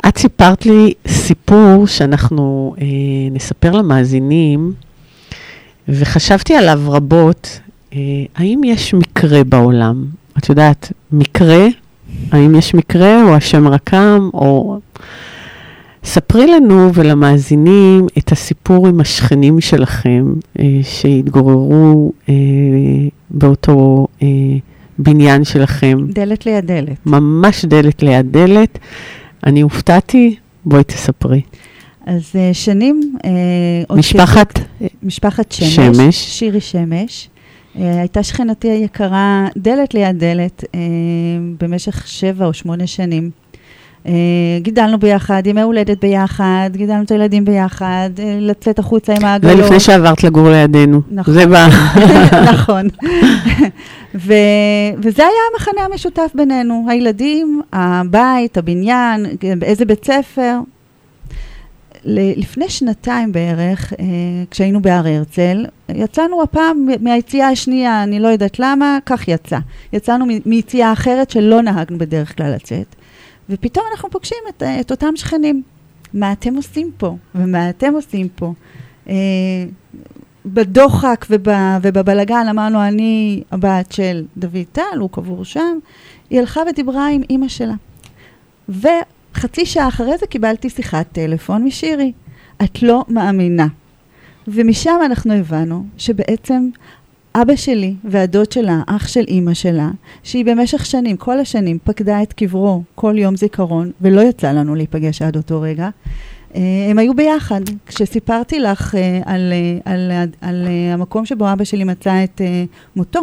Speaker 1: את סיפרת לי סיפור שאנחנו אה, נספר למאזינים, וחשבתי עליו רבות, אה, האם יש מקרה בעולם? את יודעת, מקרה, האם יש מקרה או השם רקם, או... ספרי לנו ולמאזינים את הסיפור עם השכנים שלכם אה, שהתגוררו אה, באותו אה, בניין שלכם.
Speaker 2: דלת ליד דלת.
Speaker 1: ממש דלת ליד דלת. אני הופתעתי, בואי תספרי.
Speaker 2: אז אה, שנים... עוד
Speaker 1: משפחת
Speaker 2: משפחת שמש.
Speaker 1: שמש.
Speaker 2: שירי שמש. אה, הייתה שכנתי היקרה דלת ליד דלת אה, במשך שבע או שמונה שנים. אה, גידלנו ביחד, ימי הולדת ביחד, גידלנו את הילדים ביחד, אה, לצאת החוצה עם
Speaker 1: זה
Speaker 2: העגלות.
Speaker 1: לפני שעברת לגור לידינו.
Speaker 2: נכון.
Speaker 1: זה בא.
Speaker 2: נכון. ו- וזה היה המחנה המשותף בינינו, הילדים, הבית, הבניין, איזה בית ספר. לפני שנתיים בערך, אה, כשהיינו בהר הרצל, יצאנו הפעם מהיציאה השנייה, אני לא יודעת למה, כך יצא. יצאנו מיציאה אחרת שלא נהגנו בדרך כלל לצאת, ופתאום אנחנו פוגשים את, אה, את אותם שכנים. מה אתם עושים פה? ומה אתם עושים פה? אה, בדוחק וב, ובבלגן אמרנו, אני הבת של דוד טל, הוא קבור שם. היא הלכה ודיברה עם אימא שלה. וחצי שעה אחרי זה קיבלתי שיחת טלפון משירי. את לא מאמינה. ומשם אנחנו הבנו שבעצם אבא שלי והדוד שלה, אח של אימא שלה, שהיא במשך שנים, כל השנים, פקדה את קברו כל יום זיכרון, ולא יצא לנו להיפגש עד אותו רגע, אה, הם היו ביחד. כשסיפרתי לך אה, על, אה, על, על, על המקום שבו אבא שלי מצא את מותו,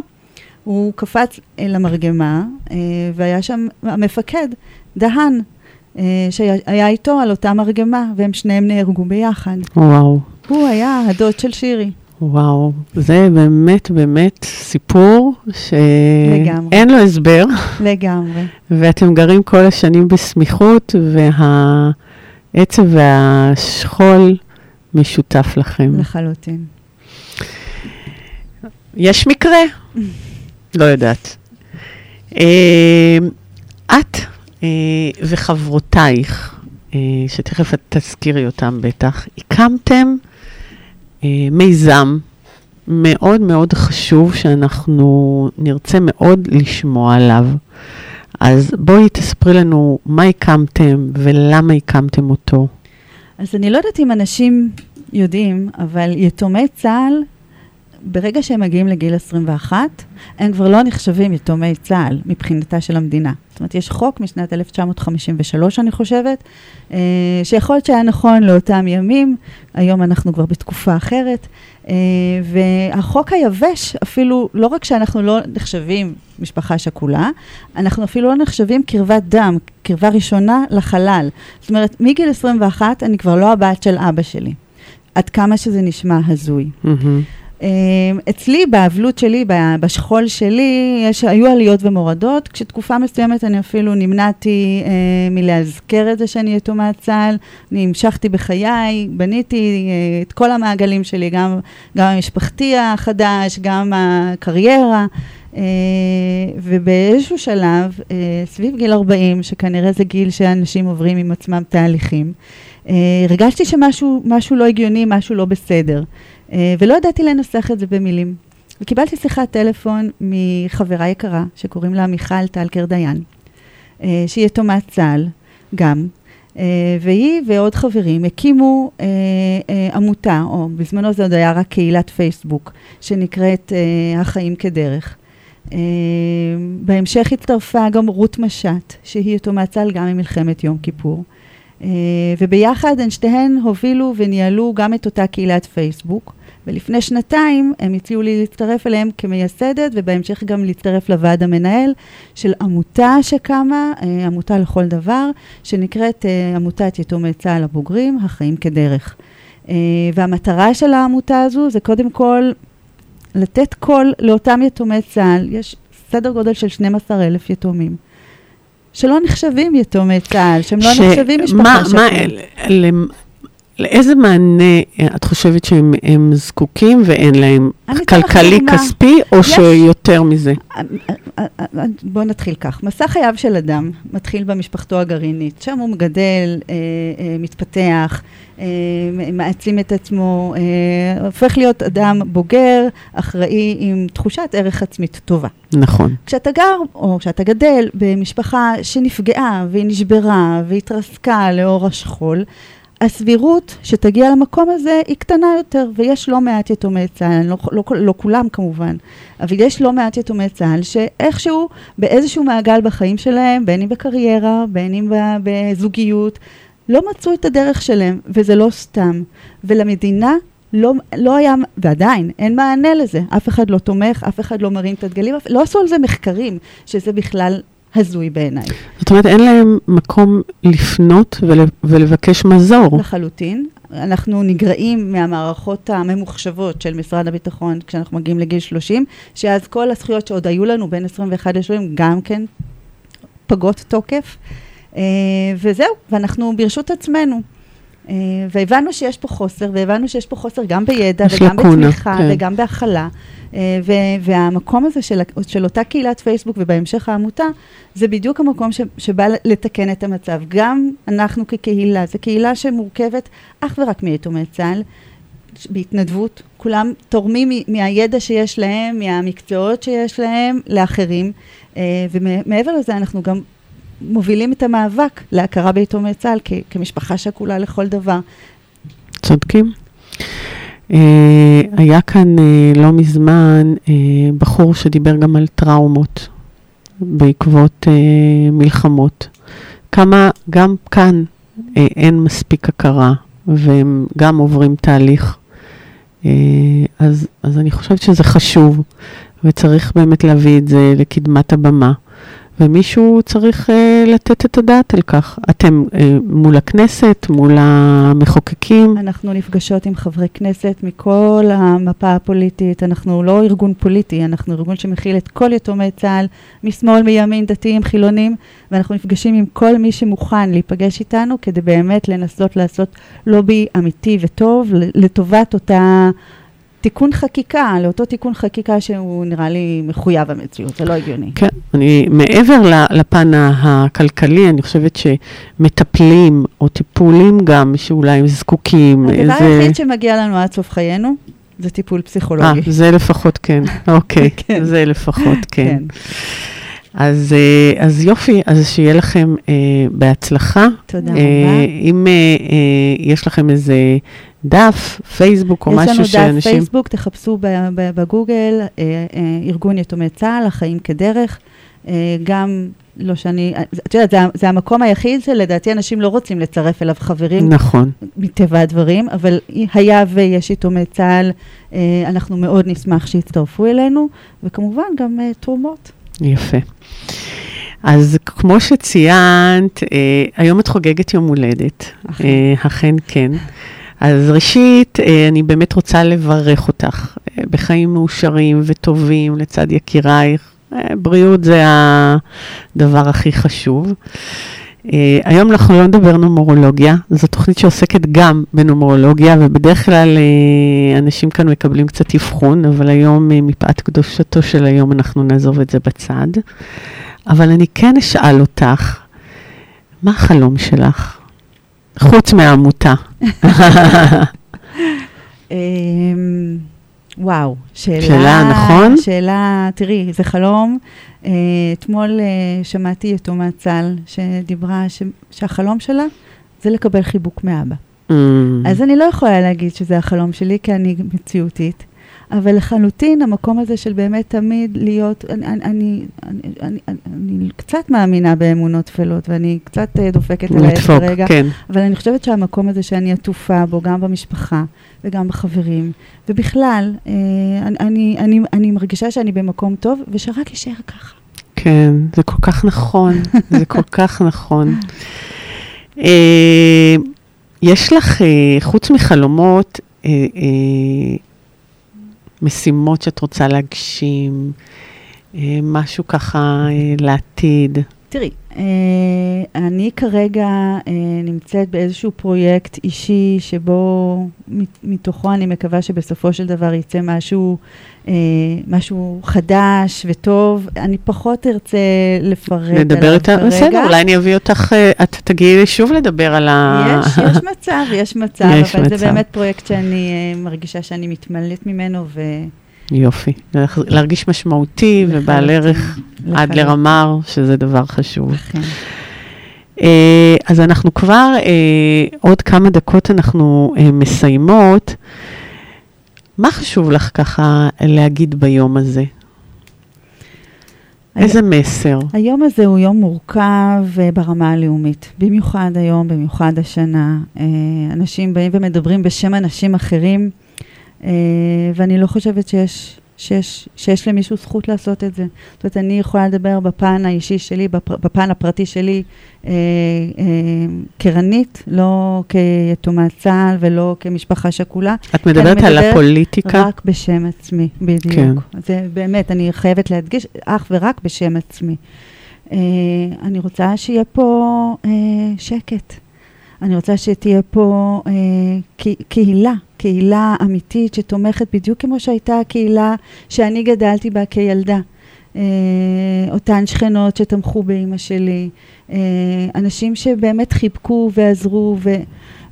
Speaker 2: הוא קפץ אה, והיה שם המפקד, דהן, שהיה איתו על אותה מרגמה, והם שניהם נהרגו ביחד.
Speaker 1: וואו,
Speaker 2: הוא היה הדוד של שירי.
Speaker 1: וואו. זה באמת באמת סיפור. שאין לו הסבר,
Speaker 2: לגמרי.
Speaker 1: ואתם גרים כל השנים בסמיכות, והעצב והשכול משותף לכם.
Speaker 2: לחלוטין.
Speaker 1: יש מקרה? לא יודעת. אה, את אה, וחברותייך, אה, שתכף את תזכירי אותם בטח, הקמתם אה, מיזם מאוד מאוד חשוב שאנחנו נרצה מאוד לשמוע עליו. אז בואי תספרי לנו מה הקמתם ולמה הקמתם אותו.
Speaker 2: אז אני לא יודעת אם אנשים יודעים, אבל יתומי צה"ל, ברגע שהם מגיעים לגיל 21, הם כבר לא נחשבים יתומי צה"ל מבחינתה של המדינה. זאת אומרת, יש חוק משנת 1953, אני חושבת, אה, שיכול להיות שהיה נכון לאותם ימים, היום אנחנו כבר בתקופה אחרת, אה, והחוק היבש, אפילו, לא רק שאנחנו לא נחשבים משפחה שכולה, אנחנו אפילו לא נחשבים קרבת דם, קרבה ראשונה לחלל. זאת אומרת, מגיל 21 אני כבר לא הבת של אבא שלי. עד כמה שזה נשמע הזוי.
Speaker 1: מהמם.
Speaker 2: אה, אצלי, באבלות שלי, בשכול שלי, יש, היו עליות ומורדות. כשתקופה מסוימת אני אפילו נמנעתי אה, מלהזכר את זה שאני יתומת צה"ל. אני המשכתי בחיי, בניתי אה, את כל המעגלים שלי, גם, גם המשפחתי החדש, גם הקריירה. אה, ובאיזשהו שלב, אה, סביב גיל 40, שכנראה זה גיל שאנשים עוברים עם עצמם תהליכים, אה, הרגשתי שמשהו משהו לא הגיוני, משהו לא בסדר. אה, ולא ידעתי לנסח את זה במילים. וקיבלתי שיחת טלפון מחברה יקרה, שקוראים לה מיכל טלקר דיין, אה, שהיא יתומת צה"ל גם, אה, והיא ועוד חברים הקימו עמותה, או בזמנו זה עוד היה רק קהילת פייסבוק, שנקראת החיים כדרך. בהמשך הצטרפה גם רות משט, שהיא יתומת צה"ל גם ממלחמת יום כיפור. וביחד הן שתיהן הובילו וניהלו גם את אותה קהילת פייסבוק. ולפני שנתיים הם הציעו לי להצטרף אליהם כמייסדת, ובהמשך גם להצטרף לוועד המנהל של עמותה שקמה, אה, עמותה לכל דבר, שנקראת אה, עמותת יתומי צה"ל הבוגרים, החיים כדרך. אה, והמטרה של העמותה הזו זה קודם כל לתת קול לאותם יתומי צה"ל. יש סדר גודל של 12,000 יתומים. שלא נחשבים יתומי צה"ל, שהם לא
Speaker 1: ש-
Speaker 2: נחשבים משפחה שכולה.
Speaker 1: לאיזה מענה אה, את חושבת שהם הם זקוקים ואין להם? כלכלי. כספי, או
Speaker 2: יש.
Speaker 1: שיותר מזה?
Speaker 2: בואו נתחיל כך. מסע חייו של אדם מתחיל במשפחתו הגרעינית. שם הוא מגדל, אה, אה, מתפתח, אה, מעצים את עצמו, אה, הופך להיות אדם בוגר, אחראי, עם תחושת ערך עצמית טובה.
Speaker 1: נכון.
Speaker 2: כשאתה גר, או כשאתה גדל במשפחה שנפגעה והיא נשברה והתרסקה לאור השכול, הסבירות שתגיע למקום הזה היא קטנה יותר, ויש לא מעט יתומי צה"ל, לא, לא, לא כולם כמובן, אבל יש לא מעט יתומי צה"ל שאיכשהו באיזשהו מעגל בחיים שלהם, בין אם בקריירה, בין אם בזוגיות, לא מצאו את הדרך שלהם, וזה לא סתם. ולמדינה לא, לא היה, ועדיין, אין מענה לזה. אף אחד לא תומך, אף אחד לא מרים את הדגלים, אף- לא עשו על זה מחקרים, שזה בכלל הזוי בעיניי.
Speaker 1: זאת אומרת, אין להם מקום לפנות ול, ולבקש מזור.
Speaker 2: לחלוטין. אנחנו נגרעים מהמערכות הממוחשבות של משרד הביטחון כשאנחנו מגיעים לגיל 30, שאז כל הזכויות שעוד היו לנו בין 21 ל-30 גם כן פגות תוקף. אה, וזהו, ואנחנו ברשות עצמנו. אה, והבנו שיש פה חוסר, והבנו שיש פה חוסר גם בידע וגם
Speaker 1: לקונה,
Speaker 2: בתמיכה
Speaker 1: כן.
Speaker 2: וגם בהכלה. אה, ו- והמקום הזה של, של אותה קהילת פייסבוק ובהמשך העמותה, זה בדיוק המקום ש- שבא לתקן את המצב. גם אנחנו כקהילה, זו קהילה שמורכבת אך ורק מיתומי צה"ל, בהתנדבות, כולם תורמים מ- מהידע שיש להם, מהמקצועות שיש להם, לאחרים. אה, ומעבר לזה, אנחנו גם מובילים את המאבק להכרה ביתומי צה"ל כ- כמשפחה שכולה לכל דבר.
Speaker 1: צודקים. Uh, היה כאן uh, לא מזמן uh, בחור שדיבר גם על טראומות בעקבות מלחמות. כמה גם כאן אין מספיק הכרה והם גם עוברים תהליך. אז, אז אני חושבת שזה חשוב וצריך באמת להביא את זה לקדמת הבמה. ומישהו צריך uh, לתת את הדעת על כך. אתם uh, מול הכנסת, מול המחוקקים.
Speaker 2: אנחנו נפגשות עם חברי כנסת מכל המפה הפוליטית. אנחנו לא ארגון פוליטי, אנחנו ארגון שמכיל את כל יתומי צה"ל, משמאל, מימין, דתיים, חילונים, ואנחנו נפגשים עם כל מי שמוכן להיפגש איתנו כדי באמת לנסות לעשות לובי אמיתי וטוב לטובת אותה תיקון חקיקה, לאותו תיקון חקיקה שהוא נראה לי מחויב המציאות, זה לא הגיוני.
Speaker 1: כן, אני, מעבר לפן הכלכלי, אני חושבת שמטפלים או טיפולים גם, שאולי הם זקוקים.
Speaker 2: הדבר היחיד שמגיע לנו עד סוף חיינו, זה טיפול
Speaker 1: אה,
Speaker 2: פסיכולוגי.
Speaker 1: זה לפחות כן, אוקיי,
Speaker 2: כן.
Speaker 1: זה לפחות כן.
Speaker 2: כן.
Speaker 1: אז, אה, אז יופי, אז שיהיה לכם אה, בהצלחה.
Speaker 2: תודה
Speaker 1: אה,
Speaker 2: רבה.
Speaker 1: אם אה, אה, יש לכם איזה דף, פייסבוק או משהו
Speaker 2: יש לנו דף
Speaker 1: שאנשים...
Speaker 2: פייסבוק, תחפשו בגוגל, אה, אה, ארגון יתומי צה"ל, החיים כדרך. אה, גם, לא שאני, אה, את יודעת, זה, זה המקום היחיד שלדעתי אנשים לא רוצים לצרף אליו חברים,
Speaker 1: נכון.
Speaker 2: מטבע הדברים, אבל היה ויש יתומי צה"ל, אה, אנחנו מאוד נשמח שיצטרפו אלינו, וכמובן גם אה, תרומות.
Speaker 1: יפה. אז כמו שציינת, אה, היום את חוגגת יום הולדת.
Speaker 2: אכן.
Speaker 1: אה, אכן כן. אז ראשית, אה, אני באמת רוצה לברך אותך אה, בחיים מאושרים וטובים לצד יקירייך. אה, בריאות זה הדבר הכי חשוב. אה, היום אנחנו לא נדבר נומרולוגיה, זו תוכנית שעוסקת גם בנומרולוגיה, ובדרך כלל אה, אנשים כאן מקבלים קצת אבחון, אבל היום, אה, מפאת קדושתו של היום, אנחנו נעזוב את זה בצד. אבל אני כן אשאל אותך, מה החלום שלך? חוץ מהעמותה.
Speaker 2: אמ, וואו, שאלה...
Speaker 1: שאלה, נכון?
Speaker 2: שאלה, תראי, זה חלום. אה, אתמול אה, שמעתי יתומת צה"ל שדיברה ש, שהחלום שלה זה לקבל חיבוק מאבא.
Speaker 1: Mm,
Speaker 2: אז אני לא יכולה להגיד שזה החלום שלי, כי אני מציאותית, אבל לחלוטין המקום הזה של באמת תמיד להיות, אני, אני, אני, אני, אני, אני, קצת מאמינה באמונות טפלות, ואני קצת אה, דופקת על העץ
Speaker 1: לדפוק,
Speaker 2: כרגע.
Speaker 1: כן.
Speaker 2: אבל אני חושבת שהמקום הזה שאני עטופה בו, גם במשפחה וגם בחברים, ובכלל, אה, אני, אני, אני, אני מרגישה שאני במקום טוב, ושרק יישאר ככה.
Speaker 1: כן, זה כל כך נכון, זה כל כך נכון. אה, יש לך, אה, חוץ מחלומות, אה, אה, משימות שאת רוצה להגשים, אה, משהו ככה אה, לעתיד.
Speaker 2: תראי, אני כרגע נמצאת באיזשהו פרויקט אישי שבו מתוכו אני מקווה שבסופו של דבר יצא משהו, משהו חדש וטוב. אני פחות ארצה לפרט עליו כרגע.
Speaker 1: נדבר איתה, בסדר, אולי אני אביא אותך, את תגיעי שוב לדבר על ה...
Speaker 2: יש, יש מצב, יש מצב, יש אבל מצב. זה באמת פרויקט שאני מרגישה שאני מתמלאת ממנו ו...
Speaker 1: יופי. להרגיש משמעותי ובעל ערך עד לרמר, שזה דבר חשוב. אה, אז אנחנו כבר, אה, עוד כמה דקות אנחנו אה, מסיימות. מה חשוב לך ככה להגיד ביום הזה? איזה מסר?
Speaker 2: היום הזה הוא יום מורכב ברמה הלאומית, במיוחד היום, במיוחד השנה. אנשים באים ומדברים בשם אנשים אחרים. אה, ואני לא חושבת שיש, שיש, שיש למישהו זכות לעשות את זה. זאת אומרת, אני יכולה לדבר בפן האישי שלי, בפ, בפן הפרטי שלי, אה, אה, כרנית, לא כיתומת צה"ל ולא כמשפחה שכולה.
Speaker 1: את מדברת על הפוליטיקה?
Speaker 2: רק בשם עצמי, בדיוק. כן. זה באמת, אני חייבת להדגיש, אך ורק בשם עצמי. אה, אני רוצה שיהיה פה אה, שקט. אני רוצה שתהיה פה אה, קהילה, קהילה אמיתית שתומכת בדיוק כמו שהייתה הקהילה שאני גדלתי בה כילדה. אה, אותן שכנות שתמכו באימא שלי, אה, אנשים שבאמת חיבקו ועזרו,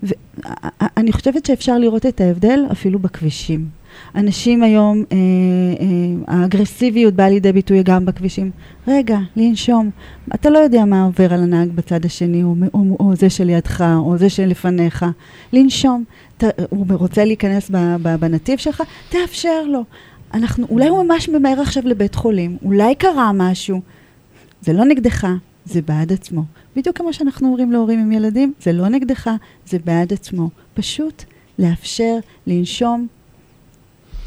Speaker 2: ואני חושבת שאפשר לראות את ההבדל אפילו בכבישים. אנשים היום, אה, אה, האגרסיביות באה לידי ביטוי גם בכבישים. רגע, לנשום. אתה לא יודע מה עובר על הנהג בצד השני, או, או, או זה שלידך, או זה שלפניך. לנשום. ת, הוא רוצה להיכנס ב, ב, בנתיב שלך, תאפשר לו. אנחנו, אולי הוא ממש ממהר עכשיו לבית חולים, אולי קרה משהו. זה לא נגדך, זה בעד עצמו. בדיוק כמו שאנחנו אומרים להורים עם ילדים, זה לא נגדך, זה בעד עצמו. פשוט לאפשר לנשום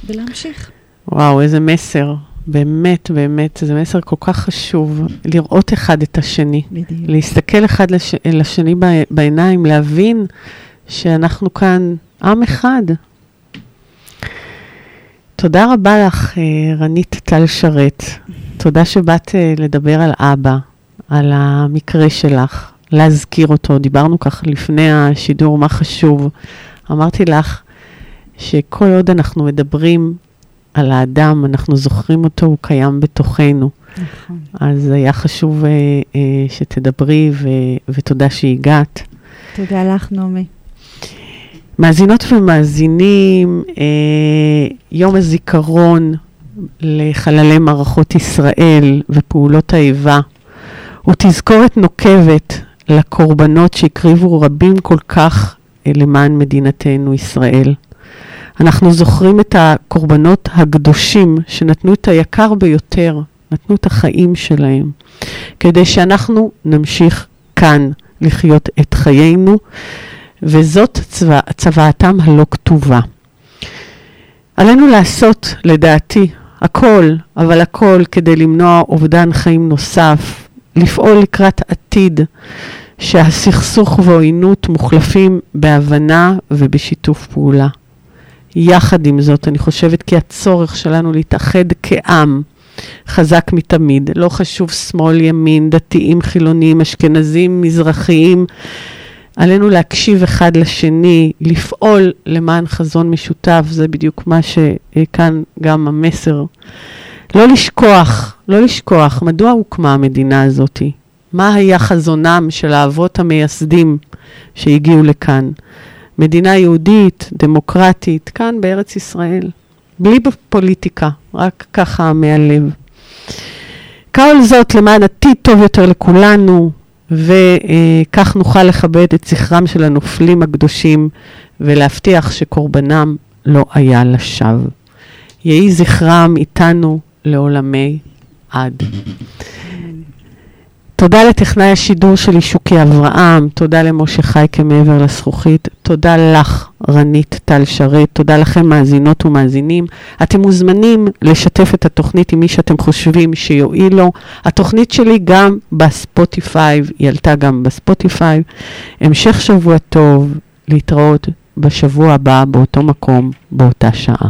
Speaker 2: ולהמשיך.
Speaker 1: וואו, איזה מסר. באמת, באמת, זה מסר כל כך חשוב, לראות אחד את השני. בדיוק. להסתכל אחד לש, לשני בעיניים, להבין שאנחנו כאן עם אחד. תודה רבה לך, אה, רנית טל שרת. תודה שבאת אה, לדבר על אבא, על המקרה שלך, להזכיר אותו. דיברנו ככה לפני השידור, מה חשוב. אמרתי לך, שכל עוד אנחנו מדברים על האדם, אנחנו זוכרים אותו, הוא קיים בתוכנו. נכון. אז היה חשוב uh, uh, שתדברי, ו- ותודה שהגעת.
Speaker 2: תודה לך, נעמי.
Speaker 1: מאזינות ומאזינים, uh, יום הזיכרון לחללי מערכות ישראל ופעולות האיבה הוא תזכורת נוקבת לקורבנות שהקריבו רבים כל כך למען מדינתנו ישראל. אנחנו זוכרים את הקורבנות הקדושים שנתנו את היקר ביותר, נתנו את החיים שלהם, כדי שאנחנו נמשיך כאן לחיות את חיינו, וזאת צבא, צוואתם הלא כתובה. עלינו לעשות, לדעתי, הכל, אבל הכל כדי למנוע אובדן חיים נוסף, לפעול לקראת עתיד שהסכסוך ועוינות מוחלפים בהבנה ובשיתוף פעולה. יחד עם זאת, אני חושבת כי הצורך שלנו להתאחד כעם חזק מתמיד. לא חשוב שמאל, ימין, דתיים, חילונים, אשכנזים, מזרחיים. עלינו להקשיב אחד לשני, לפעול למען חזון משותף, זה בדיוק מה שכאן גם המסר. לא לשכוח, לא לשכוח, מדוע הוקמה המדינה הזאת? מה היה חזונם של האבות המייסדים שהגיעו לכאן? מדינה יהודית, דמוקרטית, כאן בארץ ישראל, בלי פוליטיקה, רק ככה מהלב. כל זאת למען עתיד טוב יותר לכולנו, וכך נוכל לכבד את זכרם של הנופלים הקדושים ולהבטיח שקורבנם לא היה לשווא. יהי זכרם איתנו לעולמי עד. תודה לטכנאי השידור שלי, שוקי אברהם, תודה למשה חייקה מעבר לזכוכית, תודה לך, רנית טל שרת, תודה לכם, מאזינות ומאזינים. אתם מוזמנים לשתף את התוכנית עם מי שאתם חושבים שיועיל לו. התוכנית שלי גם בספוטיפיי, היא עלתה גם בספוטיפיי. המשך שבוע טוב, להתראות בשבוע הבא באותו מקום, באותה שעה.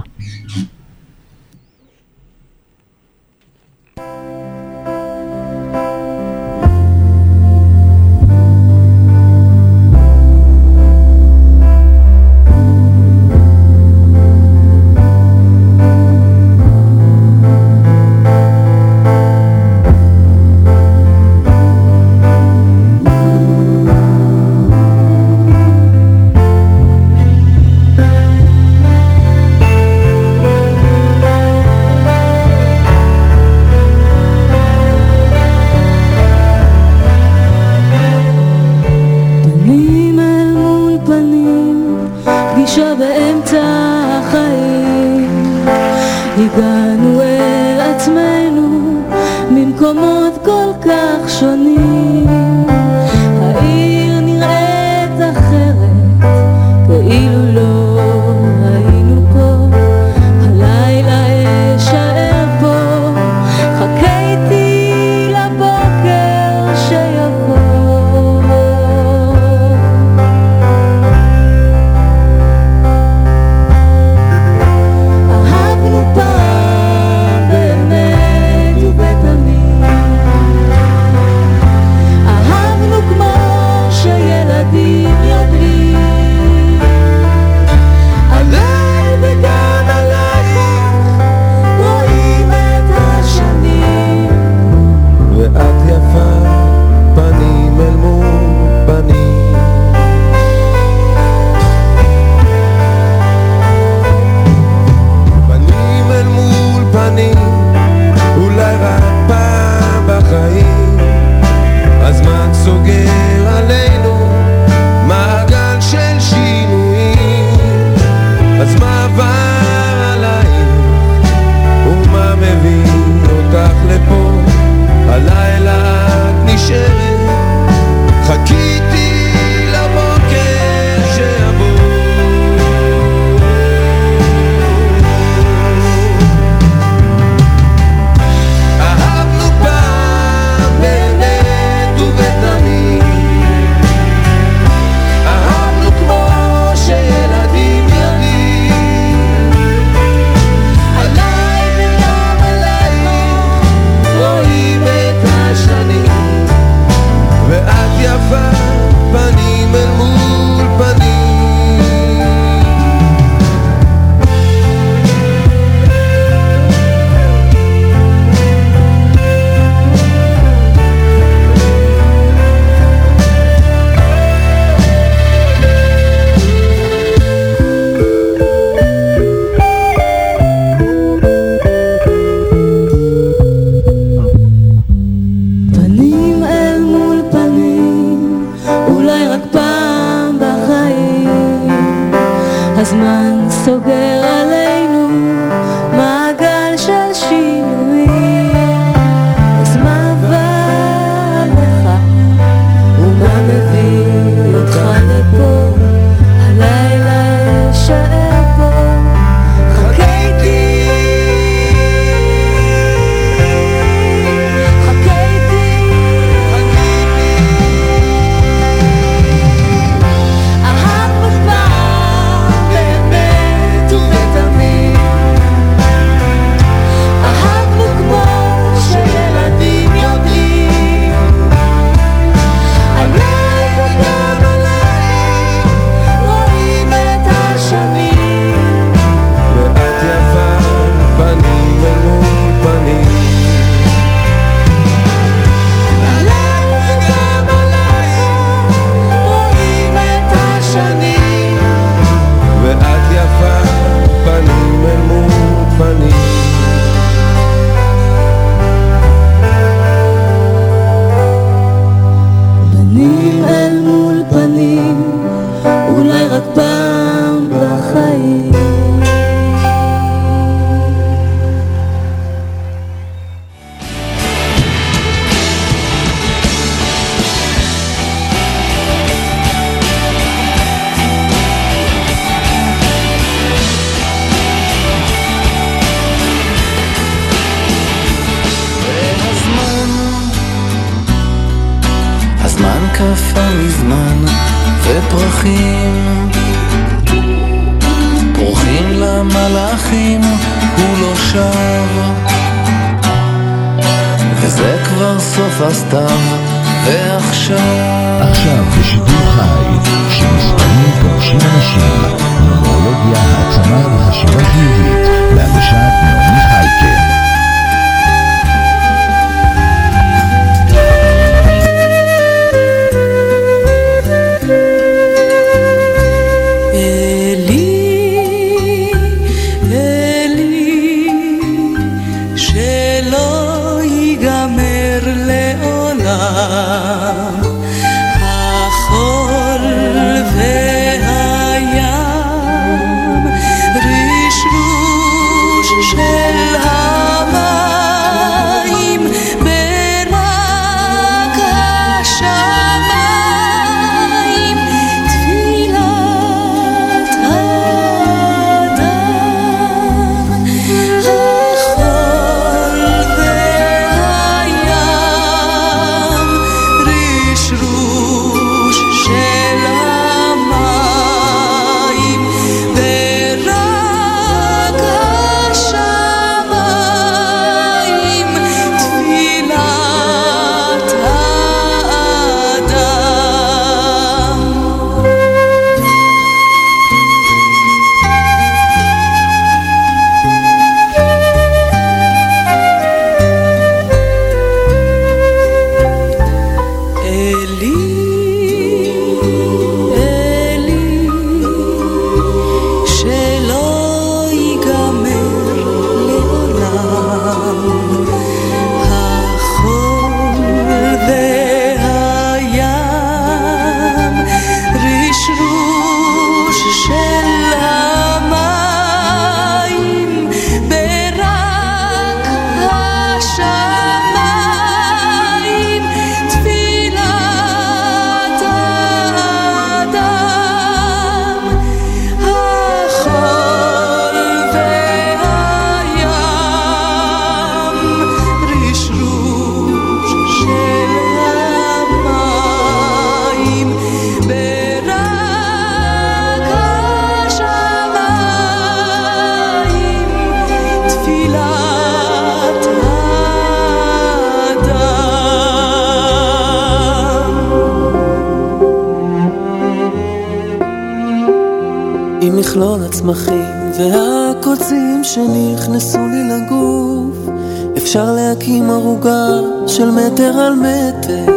Speaker 4: מכלול הצמחים והקוצים שנכנסו לי לגוף. אפשר להקים ערוגה של מטר על מטר.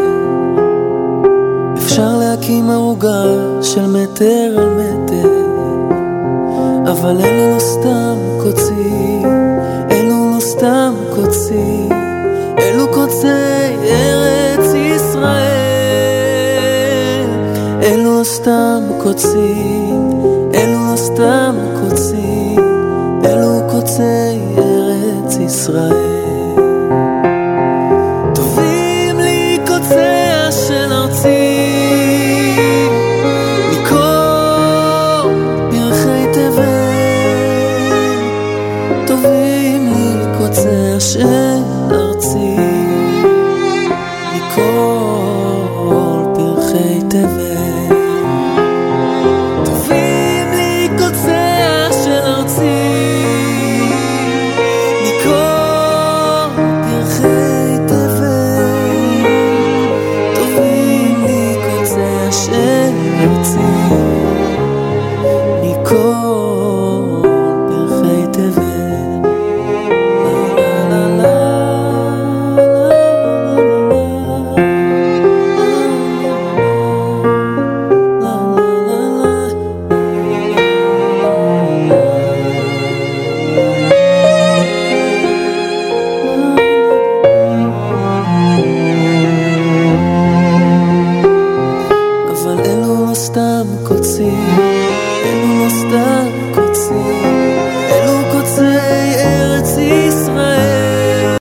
Speaker 4: אפשר להקים ערוגה של מטר על מטר. אבל אלו לא סתם קוצים, אלו לא סתם קוצים, אלו קוצי ארץ ישראל. אלו לא סתם קוצים, אלו לא סתם קוצים, אלו קוצי ארץ ישראל.